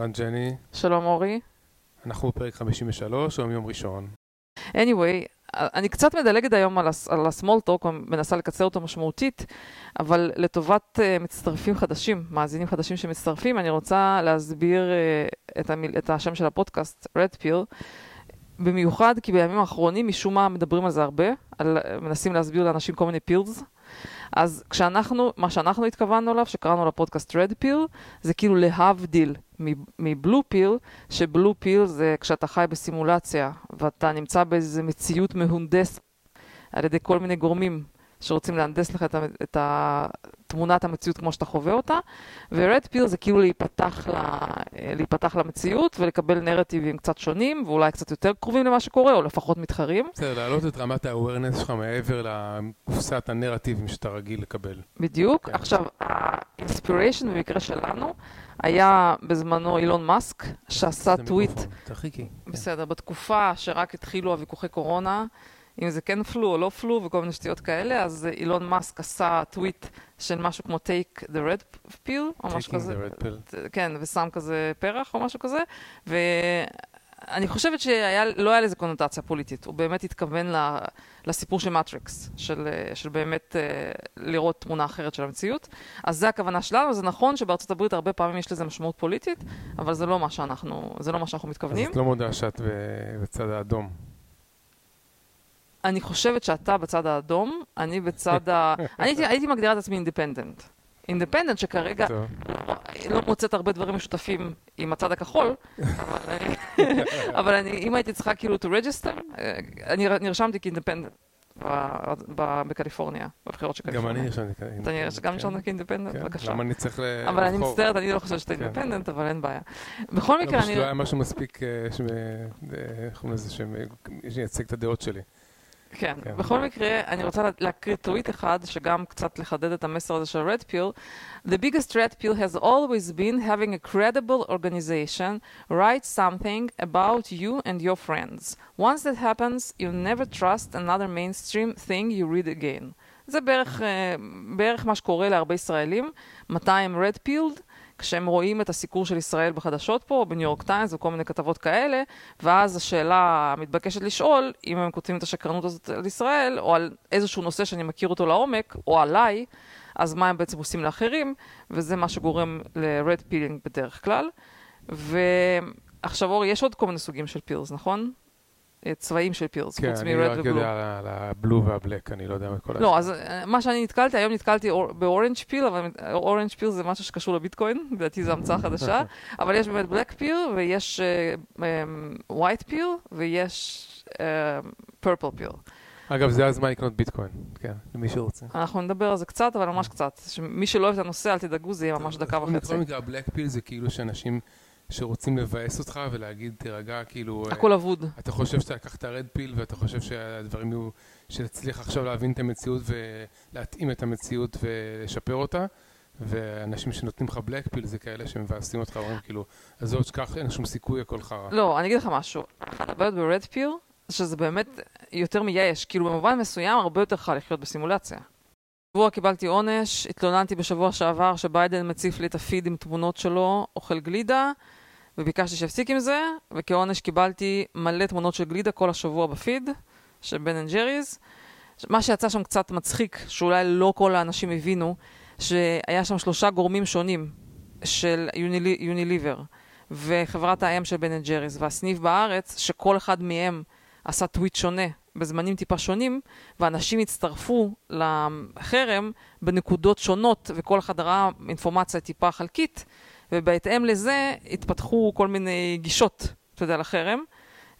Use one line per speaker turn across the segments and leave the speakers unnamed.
אהלן ג'ני,
שלום אורי.
אנחנו בפרק 53, היום יום ראשון.
anyway, אני קצת מדלגת היום על, על ה-small talk, מנסה לקצר אותו משמעותית, אבל לטובת uh, מצטרפים חדשים, מאזינים חדשים שמצטרפים, אני רוצה להסביר uh, את, המיל, את השם של הפודקאסט, Red Pill, במיוחד כי בימים האחרונים משום מה מדברים על זה הרבה, על, מנסים להסביר לאנשים כל מיני פילס. אז כשאנחנו, מה שאנחנו התכוונו אליו, שקראנו לפודקאסט Red Pill, זה כאילו להבדיל מבלו פיל, שבלו פיל זה כשאתה חי בסימולציה, ואתה נמצא באיזו מציאות מהונדס על ידי כל מיני גורמים שרוצים להנדס לך את, ה- את תמונת המציאות כמו שאתה חווה אותה, ו-red pill זה כאילו להיפתח, ל, להיפתח למציאות ולקבל נרטיבים קצת שונים, ואולי קצת יותר קרובים למה שקורה, או לפחות מתחרים.
בסדר, להעלות את רמת ה-awareness שלך מעבר לקופסת הנרטיבים שאתה רגיל לקבל.
בדיוק.
כן.
עכשיו, ה-inspiration במקרה שלנו היה בזמנו אילון מאסק, שעשה טוויט
תרחיקי.
בסדר, בתקופה שרק התחילו הוויכוחי קורונה, אם זה כן פלו או לא פלו וכל מיני שטויות כאלה, אז אילון מאסק עשה טוויט של משהו כמו take the red pill, או משהו
Taking
כזה.
the red pill.
כן, ושם כזה פרח או משהו כזה, ואני חושבת שלא היה לזה קונוטציה פוליטית, הוא באמת התכוון לסיפור של מטריקס, של, של באמת אה, לראות תמונה אחרת של המציאות. אז זה הכוונה שלנו, זה נכון שבארצות הברית הרבה פעמים יש לזה משמעות פוליטית, אבל זה לא מה שאנחנו, זה לא מה שאנחנו
אז
מתכוונים.
את לא מודה שאת בצד האדום.
אני חושבת שאתה בצד האדום, אני בצד ה... אני הייתי, הייתי מגדירה את עצמי independent. independent שכרגע. לא מוצאת הרבה דברים משותפים עם הצד הכחול, אבל, אני- אם הייתי צריכה כאילו to register, אה, אני נרשמתי ב- בקליפורניה, בבחירות של
גם
קליפורניה.
אני נרשמתי כאן.
אתה נראה שגם נרשמת כ independent?
כן,
בבקשה.
למה אני צריך ל-
אבל אני
לבחור?
מצטערת, אני לא חושבת שאתה
כן.
independent, אבל אין בעיה. בכל
לא,
מקרה, אני...
לא היה משהו מספיק, אה, אה, איך קוראים לזה, שייצג את הדעות שלי.
כן.
כן.
בכל מקרה, אני רוצה לה- להקריא טוויט אחד, שגם קצת לחדד את המסר הזה של red pill. The biggest red pill has always been having a credible organization write something about you and your friends. Once that happens, you never trust another mainstream thing you read again. זה בערך, אה, בערך מה שקורה להרבה ישראלים, מתי הם red pilled, כשהם רואים את הסיקור של ישראל בחדשות פה, בניו יורק טיימס וכל מיני כתבות כאלה, ואז השאלה המתבקשת לשאול, אם הם כותבים את השקרנות הזאת על ישראל, או על איזשהו נושא שאני מכיר אותו לעומק, או עליי, אז מה הם בעצם עושים לאחרים, וזה מה שגורם ל- red pilling בדרך כלל. ועכשיו אורי, יש עוד כל מיני סוגים של pills, נכון? אה, צבעים של pills,
כן,
חוץ
אני
מ-red
רק
ו blue.
יודע על ה- על ה blue וה black, אני לא יודע מה כל
לא, אז אה, מה שאני נתקלתי, היום נתקלתי or- ב orange pill, אבל orange pill זה משהו שקשור לביטקוין, לדעתי זו המצאה חדשה, אבל יש באמת black pill, ויש white pill, ויש purple pill.
אגב, זה הזמן לקנות ביטקוין, כן, למי שרוצה.
אנחנו נדבר על זה קצת, אבל ממש קצת. מי שלא אוהב את הנושא, אל תדאגו, זה יהיה ממש דקה וחצי.
בכל מקרה, הבלק פיל זה כאילו שאנשים שרוצים לבאס אותך ולהגיד, תירגע, כאילו... אה,
הכל אבוד.
אתה חושב שאתה לקחת רד פיל ואתה חושב שהדברים יהיו, שתצליח עכשיו להבין את המציאות ולהתאים את המציאות ולשפר אותה ואנשים שנותנים לך בלק פיל זה כאלה שמבאסים אותך, אומרים כאילו, עזוב, תשכח, אין שום סיכוי, הכל חרא.
לא, אני אגיד לך משהו. הבעיות ברד פיל, שזה באמת יותר מייאש. כאילו, במובן מסוים, הרבה יותר קל לחיות בסימולציה. בשבוע קיבלתי עונש, התלוננתי בשבוע שעבר שביידן מציף לי את הפיד עם תמונות שלו, אוכל גלידה, וביקשתי שיפסיק עם זה, וכעונש קיבלתי מלא תמונות של גלידה כל השבוע בפיד, של בן אנד ג'ריז. מה שיצא שם קצת מצחיק, שאולי לא כל האנשים הבינו, שהיה שם שלושה גורמים שונים של יונילי- יוניליבר, וחברת האם של בן אנד ג'ריז, והסניף בארץ, שכל אחד מהם עשה טוויט שונה, בזמנים טיפה שונים, ואנשים הצטרפו לחרם בנקודות שונות, וכל אחד ראה אינפורמציה טיפה חלקית, ובהתאם לזה התפתחו כל מיני גישות, אתה יודע, לחרם.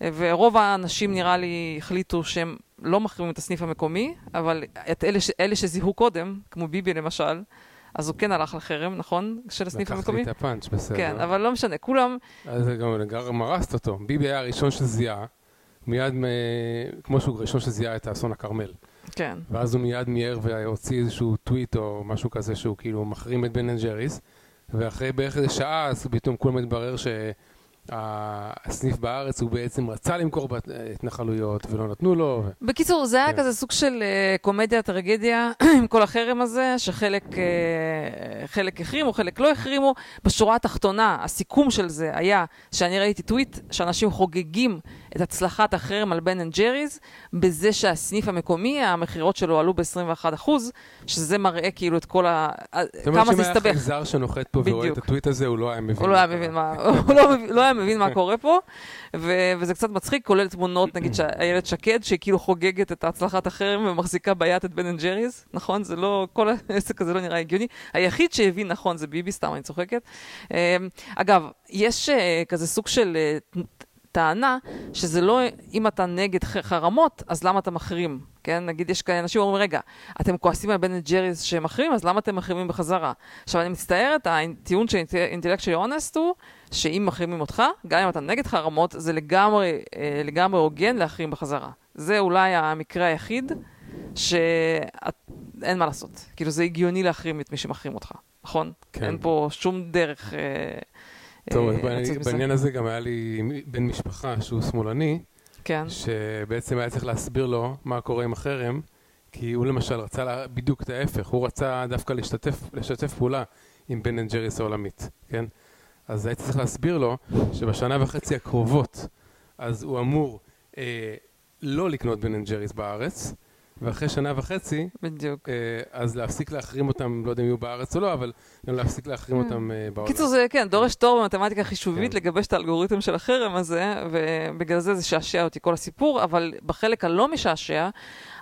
ורוב האנשים נראה לי החליטו שהם לא מחרימים את הסניף המקומי, אבל את אלה, ש... אלה שזיהו קודם, כמו ביבי למשל, אז הוא כן הלך לחרם, נכון? של הסניף
לקח
המקומי?
לי את הפאנץ', בסדר.
כן, אבל לא משנה, כולם,
אז זה גם גם הרסת אותו. ביבי היה הראשון שזיהה, מיד, מ- כמו שהוא הראשון שזיהה את אסון הכרמל.
כן.
ואז הוא מיד מיהר והוציא איזשהו טוויט או משהו כזה שהוא כאילו מחרים את בן אנד ג'ריס, ואחרי בערך איזה שעה אז פתאום כולם מתברר הסניף בארץ הוא בעצם רצה למכור בהתנחלויות ולא נתנו לו.
בקיצור, זה היה
כן.
כזה סוג של אה, קומדיה, טרגדיה עם כל החרם הזה, שחלק אה, חלק החרימו, חלק לא החרימו. בשורה התחתונה, הסיכום של זה היה שאני ראיתי טוויט שאנשים חוגגים את הצלחת החרם על בן אנד ג'ריז, בזה שהסניף המקומי, המכירות שלו עלו ב-21%, שזה מראה כאילו את כל ה...
זאת אומרת
כמה
שאם
זה
היה
הסתבך.
חייזר שנוחת פה ורואה את. הטוויט הזה, הוא לא היה מבין.
הוא לא היה מבין מה, הוא לא, לא היה מבין מה קורה פה, ו- וזה קצת מצחיק, כולל תמונות, נגיד, שאיילת שקד, שהיא כאילו חוגגת את הצלחת החרם ומחזיקה ביד את בן אנד ג'ריז, נכון? זה לא, כל העסק הזה לא נראה הגיוני. היחיד שהבין נכון זה ביבי, סתם אני צוחקת. אה, אגב, יש אה, כזה סוג של אה, טענה, שזה לא, אם אתה נגד חרמות, אז למה אתה מחרים? כן, נגיד יש כאלה אנשים שאומרים, רגע, אתם כועסים על בן אנד שהם מחרימים, אז למה אתם מחרימים בחזרה? עכשיו, אני מצטערת, הטיעון של intellectually honest הוא, שאם מחרימים אותך, גם אם אתה נגד חרמות, זה לגמרי, אה, לגמרי הוגן להחרים בחזרה. זה אולי המקרה היחיד שאין מה לעשות. כאילו, זה הגיוני להחרים את מי שמחרים אותך, נכון?
כן.
אין פה שום דרך... אה,
טוב,
אה.
בעניין הזה גם היה לי בן משפחה שהוא שמאלני,
כן,
שבעצם היה צריך להסביר לו מה קורה עם החרם, כי הוא למשל רצה לה- בדיוק את ההפך, הוא רצה דווקא להשתתף, לשתף פעולה עם Ben & Jerry's העולמית, כן? אז הייתי צריך להסביר לו שבשנה וחצי הקרובות, אז הוא אמור אה, לא לקנות Ben & Jerry's בארץ, ואחרי שנה וחצי,
בדיוק.
אה, אז להפסיק להחרים אותם, לא יודע אם יהיו בארץ או לא, אבל גם להפסיק להחרים אותם אה, בעולם.
קיצור, זה כן, דורש תור במתמטיקה חישובית
כן.
לגבש את האלגוריתם של החרם הזה, ובגלל זה זה שעשע אותי כל הסיפור, אבל בחלק הלא משעשע,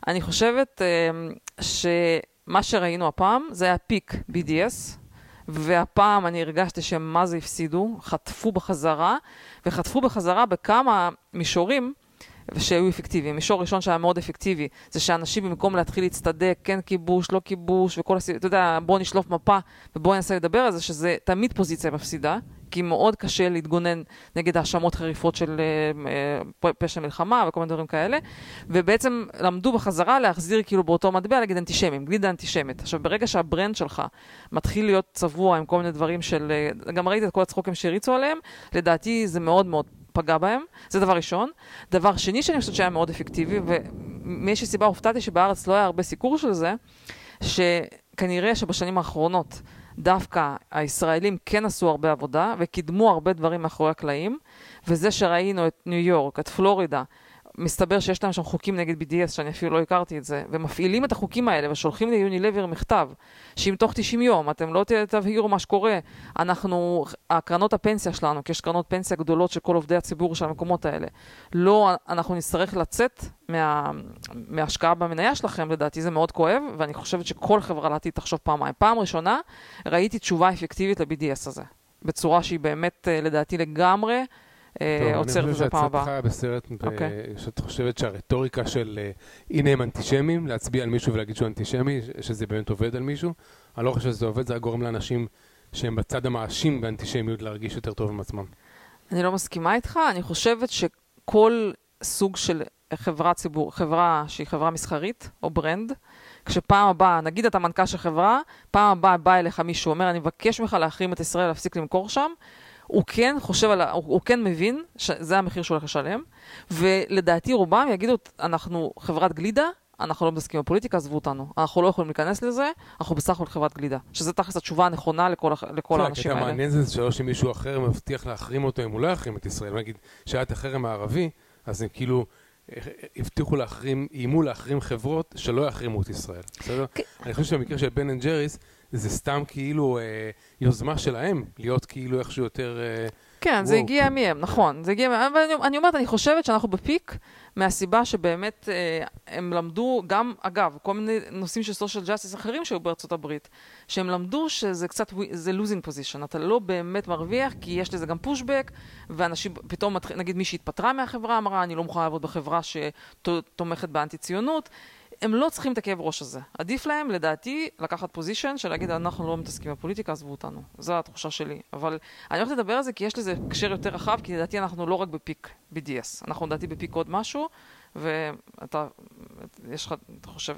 אני חושבת אה, שמה שראינו הפעם, זה היה peak BDS, והפעם אני הרגשתי שהם מה זה הפסידו, חטפו בחזרה, וחטפו בחזרה בכמה מישורים. שהיו אפקטיביים. מישור ראשון שהיה מאוד אפקטיבי, זה שאנשים במקום להתחיל להצטדק, כן כיבוש, לא כיבוש, וכל הסיבות, אתה יודע, בוא נשלוף מפה ובוא ננסה לדבר על זה, שזה תמיד פוזיציה מפסידה, כי מאוד קשה להתגונן נגד האשמות חריפות של אה, אה, פשע מלחמה וכל מיני דברים כאלה, ובעצם למדו בחזרה להחזיר כאילו באותו מטבע, להגיד אנטישמים, גלידה אנטישמית. עכשיו, ברגע שהברנד שלך מתחיל להיות צבוע עם כל מיני דברים של, אה, גם ראית את כל הצחוקים שהריצו עליהם, לדעתי זה מאוד מאוד פגע בהם, זה דבר ראשון. דבר שני שאני חושבת שהיה מאוד אפקטיבי, ומאיזושהי סיבה הופתעתי שבארץ לא היה הרבה סיקור של זה, שכנראה שבשנים האחרונות דווקא הישראלים כן עשו הרבה עבודה וקידמו הרבה דברים מאחורי הקלעים, וזה שראינו את ניו יורק, את פלורידה, מסתבר שיש להם שם חוקים נגד BDS, שאני אפילו לא הכרתי את זה, ומפעילים את החוקים האלה ושולחים ליונילבר מכתב, שאם תוך 90 יום אתם לא תבהירו מה שקורה, אנחנו, הקרנות הפנסיה שלנו, כי יש קרנות פנסיה גדולות של כל עובדי הציבור של המקומות האלה, לא, אנחנו נצטרך לצאת מה, מההשקעה במניה שלכם, לדעתי זה מאוד כואב, ואני חושבת שכל חברה לעתיד תחשוב פעמיים. פעם ראשונה ראיתי תשובה אפקטיבית ל-BDS הזה, בצורה שהיא באמת, אה, לדעתי, לגמרי אה, עוצרת את זה פעם
אני
הבאה.
חושב שאת צדקה בסרט, ב-
אוקיי.
שאת חושבת שהרטוריקה של אה, הנה הם אנטישמים, להצביע על מישהו ולהגיד שהוא אנטישמי, שזה באמת עובד על מישהו. אני לא חושב שזה עובד, זה גורם לאנשים שהם בצד המאשים באנטישמיות להרגיש יותר טוב עם עצמם.
אני לא מסכימה איתך, אני חושבת שכל סוג של חברה ציבור, חברה שהיא חברה מסחרית או ברנד, כשפעם הבאה, נגיד אתה מנכ"ל של חברה, פעם הבאה בא אליך מישהו, אומר, אני מבקש ממך להחרים את ישראל, להפסיק למכור שם, הוא כן חושב על, ה- הוא, הוא כן מבין שזה המחיר שהוא הולך לשלם, ולדעתי רובם יגידו, אנחנו חברת גלידה, אנחנו לא מתעסקים בפוליטיקה, עזבו אותנו. אנחנו לא יכולים להיכנס לזה, אנחנו בסך הכל חברת גלידה. שזה תכלס התשובה הנכונה לכל, לכל האנשים האלה.
המעניין זה שלא שמישהו אחר מבטיח להחרים אותו אם הוא לא יחרים את ישראל. נגיד, שהיה את החרם הערבי, אז הם כאילו אה, הבטיחו להחרים, איימו להחרים חברות שלא יחרימו את ישראל, בסדר?
כן.
אני חושב שהמקרה של Ben & Jerry's זה סתם כאילו אה, יוזמה שלהם, להיות כאילו איכשהו יותר... אה,
כן, זה
וואו.
הגיע מהם, נכון. זה הגיע מהם, אבל אני, אני אומרת, אני חושבת שאנחנו בפיק מהסיבה שבאמת אה, הם למדו גם, אגב, כל מיני נושאים של social justice אחרים שהיו בארצות הברית, שהם למדו שזה קצת, זה losing position, אתה לא באמת מרוויח, כי יש לזה גם pushback, ואנשים פתאום, נגיד מי שהתפטרה מהחברה אמרה, אני לא מוכנה לעבוד בחברה שתומכת באנטי ציונות. הם לא צריכים את הכאב ראש הזה. עדיף להם, לדעתי, לקחת פוזיישן של להגיד, אנחנו לא מתעסקים בפוליטיקה, עזבו אותנו. זו התחושה שלי. אבל אני הולכת לדבר על זה כי יש לזה הקשר יותר רחב, כי לדעתי אנחנו לא רק בפיק BDS. אנחנו לדעתי בפיק עוד משהו, ואתה, יש לך, אתה חושב...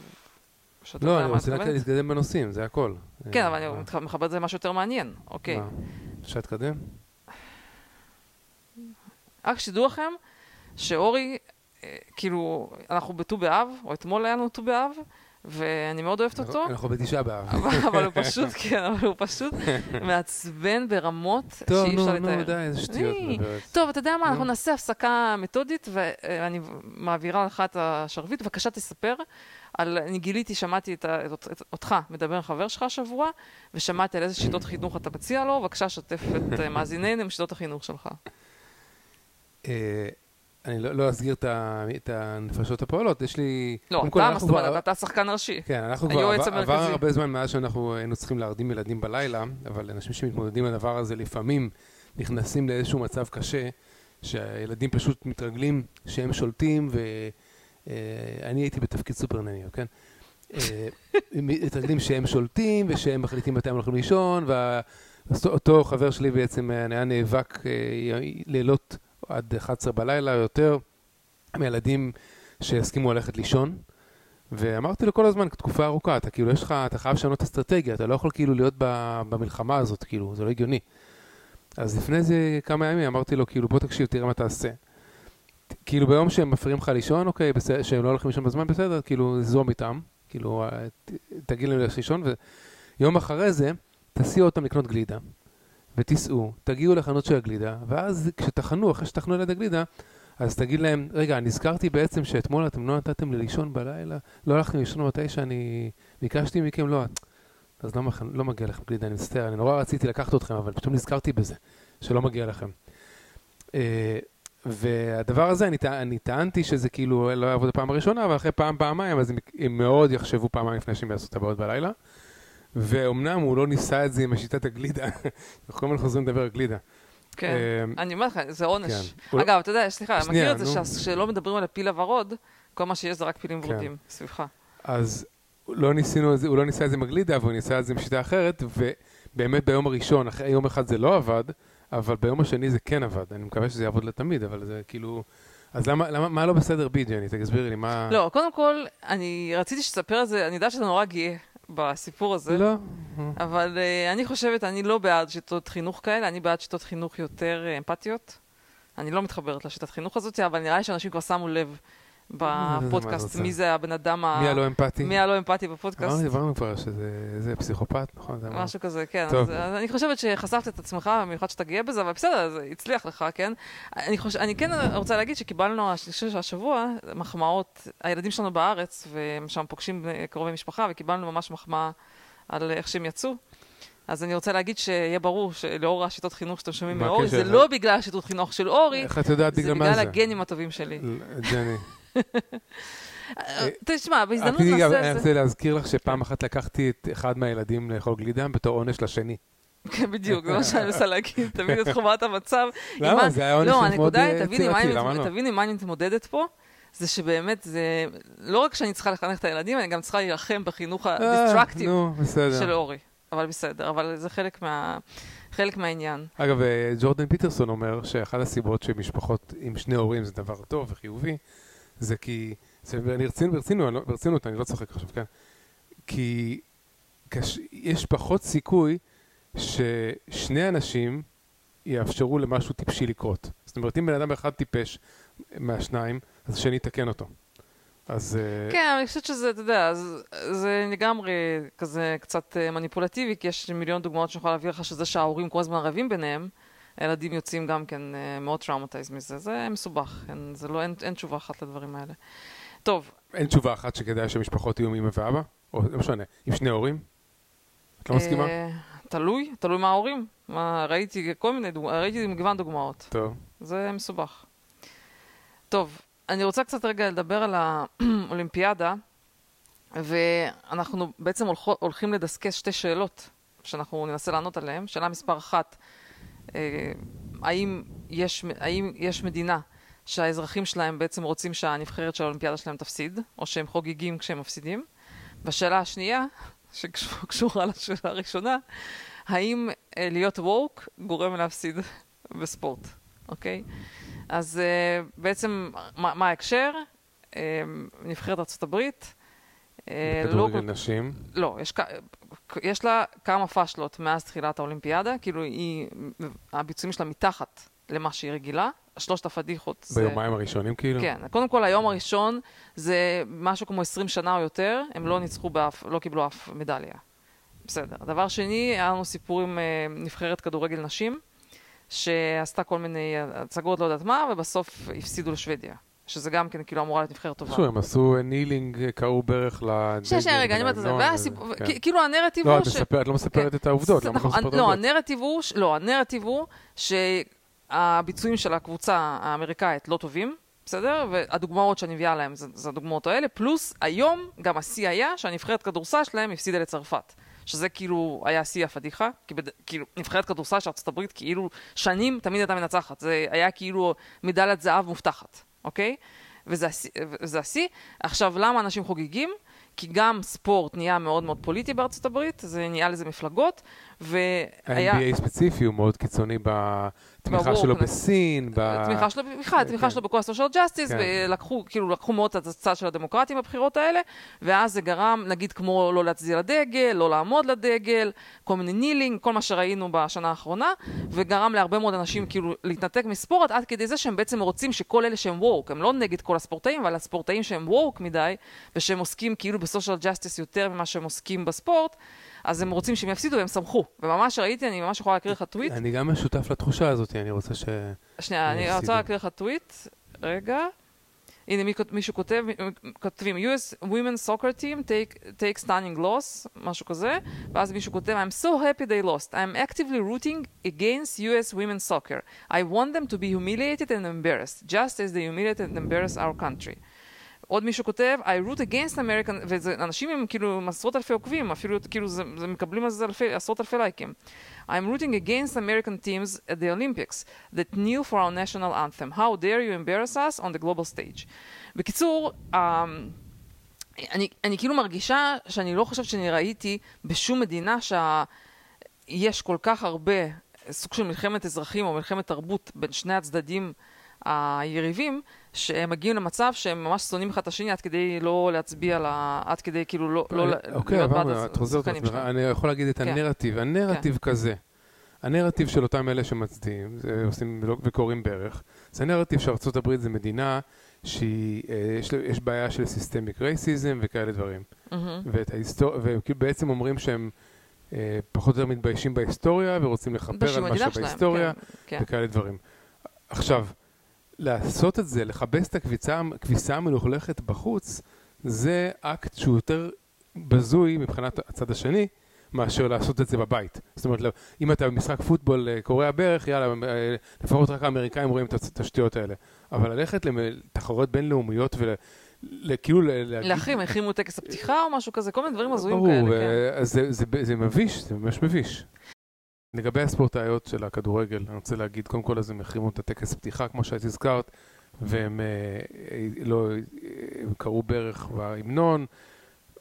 שאתה
לא, אני רוצה רק להתקדם בנושאים, זה הכל.
כן, אבל אה, אני
אה.
מחבר את זה למשהו יותר מעניין, אוקיי.
אפשר להתקדם?
רק שתדעו לכם שאורי כאילו, אנחנו בט"ו באב, או אתמול היה לנו ט"ו באב, ואני מאוד אוהבת אותו.
אנחנו בתשעה באב.
אבל, הוא פשוט, כן, אבל הוא פשוט מעצבן ברמות
טוב,
שאי
נו,
אפשר לתאר.
נו, די, איזה שטויות מדברת.
טוב, אתה יודע מה, אנחנו
נו.
נעשה הפסקה מתודית, ואני מעבירה לך את השרביט. בבקשה תספר על, אני גיליתי, שמעתי את, ה- את, את, אותך מדבר עם חבר שלך השבוע, ושמעתי על איזה שיטות חינוך אתה מציע לו, בבקשה שתף את אה, מאזיננו עם שיטות החינוך שלך.
אה, אני לא לא אסגיר את הנפשות הפועלות, יש לי...
לא, אתה, מה זאת אומרת, אתה שחקן ראשי.
כן, אנחנו כבר עבר, עבר. הרבה זמן מאז שאנחנו היינו צריכים להרדים ילדים בלילה, אבל אנשים שמתמודדים עם הדבר הזה לפעמים נכנסים לאיזשהו מצב קשה, שהילדים פשוט מתרגלים שהם שולטים, ואני הייתי בתפקיד סופרנניו, כן? אה, מתרגלים שהם שולטים ושהם מחליטים מתי הם הולכים לישון, ואותו חבר שלי בעצם אה, היה נאבק אה, לילות עד 11 בלילה או יותר, עם ילדים שהסכימו ללכת לישון. ואמרתי לו כל הזמן, תקופה ארוכה, אתה כאילו, יש לך, אתה חייב לשנות אסטרטגיה, אתה לא יכול כאילו להיות במלחמה הזאת, כאילו, זה לא הגיוני. אז לפני זה כמה ימים אמרתי לו, כאילו, בוא תקשיב, תראה מה תעשה. כאילו, ביום שהם מפריעים לך לישון, אוקיי, בסדר, שהם לא הולכים לישון בזמן, בסדר, כאילו, זום איתם, כאילו, אה, תגיד להם לישון, ויום אחרי זה, תסיעו אותם לקנות גלידה, ותיסעו, תגיעו לחנות של הגלידה, ואז כשתחנו, אחרי שתחנו ליד הגלידה, אז תגיד להם, רגע, נזכרתי בעצם שאתמול אתם לא נתתם לי לישון בלילה, לא הלכתם לישון מתי שאני ביקשתי מכם, לא, אז לא, מח- לא מגיע לכם גלידה, אני מצטער, אני נורא רציתי לקחת אתכם, אבל פתאום נזכרתי בזה, שלא מגיע לכם. אה, והדבר הזה, אני, טע- אני טענתי שזה כאילו לא יעבוד בפעם הראשונה, אבל אחרי פעם, פעמיים, אז הם, מאוד יחשבו פעמיים לפני שהם יעשו את הבעיות בלילה. ואומנם הוא לא ניסה את זה עם השיטת הגלידה, אנחנו כל הזמן חוזרים לדבר על גלידה.
כן.
אה,
אני אומרת לך, זה עונש.
כן. לא-
אגב, אתה יודע, סליחה, אני מכיר את זה שלא מדברים על הפיל הוורוד, כל מה שיש זה רק פילים
כן.
ורודים סביבך.
אז לא ניסינו את זה, הוא לא ניסה את זה עם הגלידה, אבל הוא ניסה את זה עם שיטה אחרת, ובאמת ביום הראשון, אחרי יום אחד זה לא עבד, אבל ביום השני זה כן עבד. אני מקווה שזה יעבוד לתמיד, אבל זה כאילו... אז למה, למה, מה לא בסדר בי, ג'ני? תסבירי לי, מה...
לא, קודם כל, אני רציתי שתספר את זה, אני יודעת שאתה נורא גאה בסיפור הזה.
לא.
אבל uh, אני חושבת, אני לא בעד שיטות חינוך כאלה, אני בעד שיטות חינוך יותר uh, אמפתיות. אני לא מתחברת לשיטת חינוך הזאת, אבל נראה לי שאנשים כבר שמו לב בפודקאסט
רוצה?
מי זה הבן אדם ה...
מי הלא אמפתי?
מי הלא אמפתי בפודקאסט.
אמרנו, דיברנו כבר שזה זה פסיכופת, נכון?
משהו כזה, כן.
טוב.
אז, אני חושבת שחשפת את עצמך, במיוחד שאתה גאה בזה, אבל בסדר, זה הצליח לך, כן? אני, חוש... אני כן רוצה להגיד שקיבלנו השלישי השבוע מחמאות, הילדים שלנו בארץ, והם שם פוגשים אה, קרובי משפחה, וקיבלנו ממש מחמאה על איך שהם יצאו. אז אני רוצה להגיד שיהיה ברור שלאור השיטות חינוך שאתם שומעים מאורי? זה לא בגלל השיטות חינוך של אורי, זה
בגלל?
הגנים הטובים שלי.
ג'ני.
אה, תשמע, בהזדמנות נעשה
אני
את זה.
רוצה להזכיר לך שפעם אחת לקחתי את אחד מהילדים לאכול גלידה בתור עונש לשני.
כן, בדיוק, זה מה שאני מנסה להגיד, תבין את חומרת המצב. עם
למה?
מה-
זה היה עונש
לא,
מאוד אה, יצירתי,
אני
למה לא?
תביני מה אני מתמודדת פה, זה שבאמת, זה לא רק שאני צריכה לחנך את הילדים, אני גם צריכה להילחם בחינוך
אה,
הדיסטרקטיב. של אורי. אבל בסדר, אבל זה חלק מה- חלק מהעניין.
אגב, אה, ג'ורדן פיטרסון אומר שאחת הסיבות שמשפחות עם שני הורים זה דבר טוב וחיובי, זה כי, זה, ואני רצינו, ברצינו, אני לא- ברצינות, אני לא צוחק עכשיו, כן? כי קש, יש פחות סיכוי ששני אנשים יאפשרו למשהו טיפשי לקרות. זאת אומרת, אם בן אדם אחד טיפש מהשניים, אז השני יתקן אותו. אז... אה,
כן, אני חושבת שזה, אתה יודע, זה לגמרי כזה קצת אה, מניפולטיבי, כי יש מיליון דוגמאות שאני יכולה להביא לך שזה שההורים כל הזמן רבים ביניהם, הילדים יוצאים גם כן אה, מאוד טראומטייז מזה. זה מסובך, אין, זה לא, אין, אין תשובה אחת לדברים האלה. טוב,
אין תשובה אחת שכדאי שמשפחות יהיו עם אמא ואבא? או לא משנה, עם שני הורים? את לא מסכימה?
אה, תלוי, תלוי מה ההורים. מה, ראיתי כל מיני דוגמאות, ראיתי מגוון דוגמאות.
טוב.
זה מסובך. טוב, אני רוצה קצת רגע לדבר על האולימפיאדה, ואנחנו בעצם הולכו, הולכים לדסקס שתי שאלות שאנחנו ננסה לענות עליהן. שאלה מספר אחת, האם יש, האם יש מדינה שהאזרחים שלהם בעצם רוצים שהנבחרת של האולימפיאדה שלהם תפסיד, או שהם חוגגים כשהם מפסידים? והשאלה השנייה, שקשורה לשאלה הראשונה, האם אה, להיות ווק גורם להפסיד בספורט, אוקיי? אז uh, בעצם, מה, מה ההקשר? נבחרת ארצות הברית. אה, לא,
בכדורגל נשים.
לא, יש, יש לה כמה פאשלות מאז תחילת האולימפיאדה, כאילו היא, הביצועים שלה מתחת למה שהיא רגילה. שלושת הפדיחות זה...
ביומיים הראשונים כאילו?
כן. קודם כל, היום הראשון זה משהו כמו 20 שנה או יותר, הם לא ניצחו באף, לא קיבלו אף מדליה. בסדר. דבר שני, היה לנו סיפור עם אה, נבחרת כדורגל נשים, שעשתה כל מיני הצגות, לא יודעת מה, ובסוף הפסידו לשוודיה. שזה גם כן כאילו אמורה להיות נבחרת טובה.
שוב, הם עשו נילינג, קראו ברך לדגל.
שנייה, שנייה, רגע, אני אומרת את זה. והסיפור, כאילו הנרטיב
לא,
הוא
את
ש...
מספרת- את לא מספרת את העובדות, למה את לא מספרת את
לא,
העובדות?
הנרטיב הוא, ש- לא, הנרטיב הוא שהביצועים של הקבוצה האמריקאית לא טובים, בסדר? והדוגמאות שאני מביאה להם זה, זה הדוגמאות האלה, פלוס היום גם השיא היה שהנבחרת כדורסל שלהם הפסידה לצרפת. שזה כאילו היה שיא הפדיחה, כי בד... כאילו נבחרת כדורסל של ארצות הברית כאילו שנים תמיד הייתה מנצחת, זה היה כאילו מדליית זהב מובטחת, אוקיי? וזה השיא-. עכשיו, למה אנשים חוגגים? כי גם ספורט נהיה מאוד מאוד פוליטי בארצות הברית, זה נהיה לזה מפלגות, והיה...
ה-NBA ספציפי הוא מאוד קיצוני בתמיכה שלו. בסין, ב...
התמיכה שלו, בכלל, התמיכה
כן.
שלו בכל הסושיאל ג'אסטיס,
כן.
ולקחו, כאילו, לקחו מאוד את הצד של הדמוקרטים בבחירות האלה, ואז זה גרם, נגיד, כמו לא להצדיע לדגל, לא לעמוד לדגל, כל מיני kneeling, כל מה שראינו בשנה האחרונה, וגרם להרבה מאוד אנשים כאילו להתנתק מספורט, עד כדי זה שהם בעצם רוצים שכל אלה שהם woke, הם לא נגד כל הספורטאים, אבל הספורטאים שהם woke מדי, ושהם עוסקים כאילו ב social justice יותר ממה שהם עוסקים בספורט, אז הם רוצים שהם יפסידו והם שמחו. וממש ראיתי, אני ממש יכולה להקריא לך טוויט,
אני גם שותף לתחושה הזאת, אני רוצה ש...
שנייה, אני. רוצה להקריא לך טוויט, רגע. הנה מישהו כותב, כותבים US Women's Soccer Team take, take stunning loss, משהו כזה, ואז מישהו כותב I'm so happy they lost. I'm actively rooting against US Women's Soccer. I want them to be humiliated and embarrassed, just as they humiliate and embarrass our country. עוד מישהו כותב, I root against American, וזה אנשים עם כאילו עם עשרות אלפי עוקבים, אפילו כאילו זה, זה מקבלים על זה אלפי, עשרות אלפי לייקים. I'm rooting against American teams at the Olympics that kneel for our national anthem. How dare you embarrass us on the global stage. בקיצור, um, אני, אני כאילו מרגישה שאני לא חושבת שאני ראיתי בשום מדינה שיש כל כך הרבה סוג של מלחמת אזרחים או מלחמת תרבות בין שני הצדדים היריבים, שהם מגיעים למצב שהם ממש שונאים אחד את השני עד כדי לא להצביע, לה, עד כדי כאילו לא, לא
אוקיי,
להיות בעד
עברנו, את חוזרת לעצמך. אני יכול להגיד את
כן.
הנרטיב, הנרטיב כזה. הנרטיב של אותם אלה שמצדיעים עושים וקוראים ברך, זה הנרטיב שארצות הברית זה מדינה שיש יש בעיה של סיסטמיק רייסיזם וכאלה דברים.
מהמם.
ואת ההיסטוריה, וכאילו בעצם אומרים שהם אה, פחות או יותר מתביישים בהיסטוריה ורוצים לכפר על מה שבהיסטוריה
כן, כן.
וכאלה דברים. עכשיו, לעשות את זה, לכבס את הכביסה, הכביסה המלוכלכת בחוץ, זה אקט שהוא יותר בזוי מבחינת הצד השני, מאשר לעשות את זה בבית. זאת אומרת, לא- אם אתה במשחק פוטבול אה, קורע ברך, יאללה, אה, לפחות רק האמריקאים רואים את השטויות האלה. אבל ללכת לתחרויות בינלאומיות וכאילו להגיד...
להחרים, החרימו טקס הפתיחה או משהו כזה, כל מיני דברים הזויים
ברור,
כאלה, כן.
זה, זה, זה מביש, זה ממש מביש. לגבי הספורטאיות של הכדורגל, אני רוצה להגיד, קודם כל אז הם החרימו את הטקס פתיחה, כמו שאת הזכרת, והם אה, אה, לא, אה, קראו ברך בהמנון,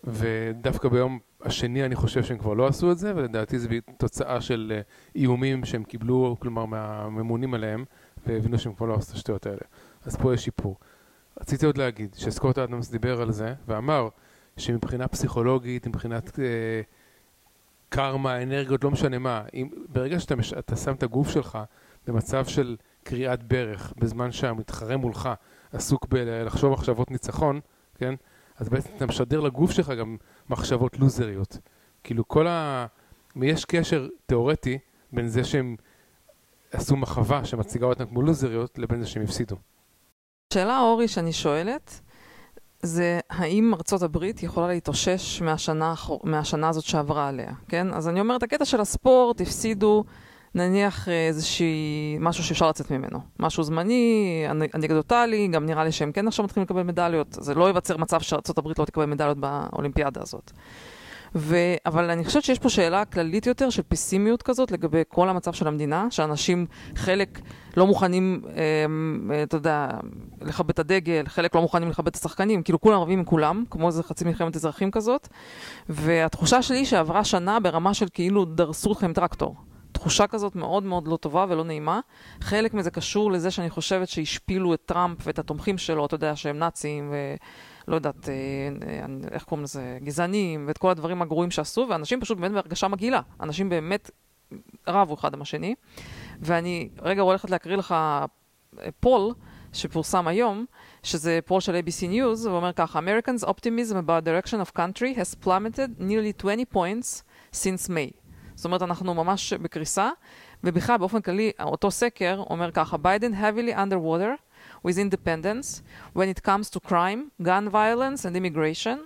ודווקא ביום השני אני חושב שהם כבר לא עשו את זה, ולדעתי זה תוצאה של איומים שהם קיבלו, כלומר מהממונים עליהם, והבינו שהם כבר לא עשו את השטויות האלה. אז פה יש שיפור. רציתי עוד להגיד שסקוט אדמס דיבר על זה, ואמר שמבחינה פסיכולוגית, מבחינת קרמה, אנרגיות, לא משנה מה, אם, ברגע שאתה מש, שם את הגוף שלך במצב של קריאת ברך, בזמן שהמתחרה מולך עסוק בלחשוב מחשבות ניצחון, כן? אז בעצם אתה משדר לגוף שלך גם מחשבות לוזריות. כאילו כל ה... יש קשר תיאורטי בין זה שהם עשו מחווה שמציגה אותם כמו לוזריות, לבין זה שהם הפסידו.
שאלה, אורי, שאני שואלת, זה האם ארצות הברית יכולה להתאושש מהשנה, מהשנה הזאת שעברה עליה, כן? אז אני אומרת, הקטע של הספורט, הפסידו נניח איזושהי, משהו שאפשר לצאת ממנו. משהו זמני, אנ- אנקדוטלי, גם נראה לי שהם כן עכשיו מתחילים לקבל מדליות. זה לא ייווצר מצב שארצות הברית לא תקבל מדליות באולימפיאדה הזאת. ו... אבל אני חושבת שיש פה שאלה כללית יותר של פסימיות כזאת לגבי כל המצב של המדינה, שאנשים, חלק לא מוכנים, אמ, אה, אתה יודע, לכבד את הדגל, חלק לא מוכנים לכבד את השחקנים, כאילו כולם רבים עם כולם, כמו איזה חצי מלחמת אזרחים כזאת. והתחושה שלי שעברה שנה ברמה של כאילו דרסו אתכם טרקטור. תחושה כזאת מאוד מאוד לא טובה ולא נעימה. חלק מזה קשור לזה שאני חושבת שהשפילו את טראמפ ואת התומכים שלו, אתה יודע, שהם נאצים ולא יודעת, אה, אה, איך קוראים לזה, גזענים, ואת כל הדברים הגרועים שעשו, ואנשים פשוט באמת בהרגשה מגעילה. אנשים באמת רבו אחד עם השני. ואני רגע הולכת להקריא לך אה, פול שפורסם היום, שזה פול של ABC News, הוא אומר ככה, Americans' optimism about direction of country has plummeted nearly 20 points since May. זאת אומרת, אנחנו ממש בקריסה, ובכלל, באופן כללי, אותו סקר אומר ככה, Biden heavily underwater with independence when it comes to crime, gun violence and immigration.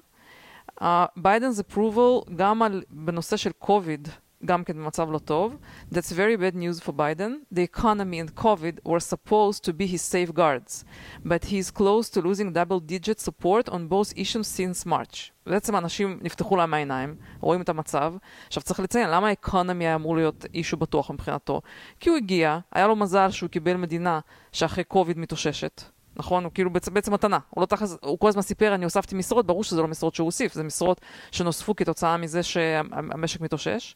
Uh, Biden's approval גם על, בנושא של COVID, גם כן במצב לא טוב. That's very bad news for Biden. The economy and COVID were supposed to be his safeguards, but he's close to losing double-digit support on both issues since March. בעצם אנשים נפתחו להם העיניים, רואים את המצב. עכשיו צריך לציין, למה האקונומי היה אמור להיות אישו בטוח מבחינתו? כי הוא הגיע, היה לו מזל שהוא קיבל מדינה שאחרי קוביד מתאוששת. נכון? הוא כאילו בעצם, בעצם מתנה. הוא לא תכלס, הוא כל הזמן סיפר, אני הוספתי משרות, ברור שזה לא משרות שהוא הוסיף, זה משרות שנוספו כתוצאה מזה שהמשק מתאושש.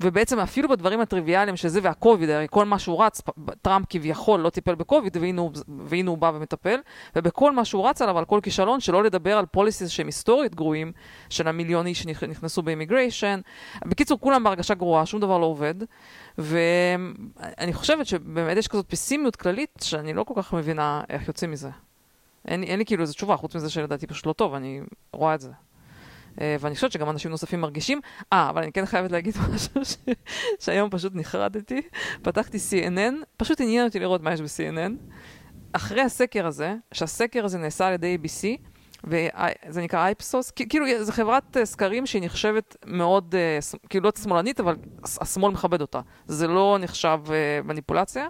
ובעצם אפילו בדברים הטריוויאליים שזה והקוביד, הרי כל מה שהוא רץ, טראמפ כביכול לא טיפל בקוביד, והנה הוא, והנה הוא בא ומטפל, ובכל מה שהוא רץ עליו, על כל כישלון, שלא לדבר על policies שהם היסטורית גרועים, של המיליון איש שנכנסו ב immigration. בקיצור, כולם בהרגשה גרועה, שום דבר לא עובד. ואני חושבת שבאמת יש כזאת פסימיות כללית, שאני לא כל כך מבינה איך יוצאים מזה. אין, אין לי כאילו איזו תשובה, חוץ מזה שלדעתי פשוט לא טוב, אני רואה את זה. אה, ואני חושבת שגם אנשים נוספים מרגישים. אה, אבל אני כן חייבת להגיד משהו ש... שהיום פשוט נחרדתי. פתחתי CNN, פשוט עניין אותי לראות מה יש ב-CNN. אחרי הסקר הזה, שהסקר הזה נעשה על ידי ABC, וזה נקרא אייפסוס, כאילו זו חברת אה, סקרים שהיא נחשבת מאוד, אה, כאילו לא שמאלנית, אבל השמאל מכבד אותה. זה לא נחשב מניפולציה.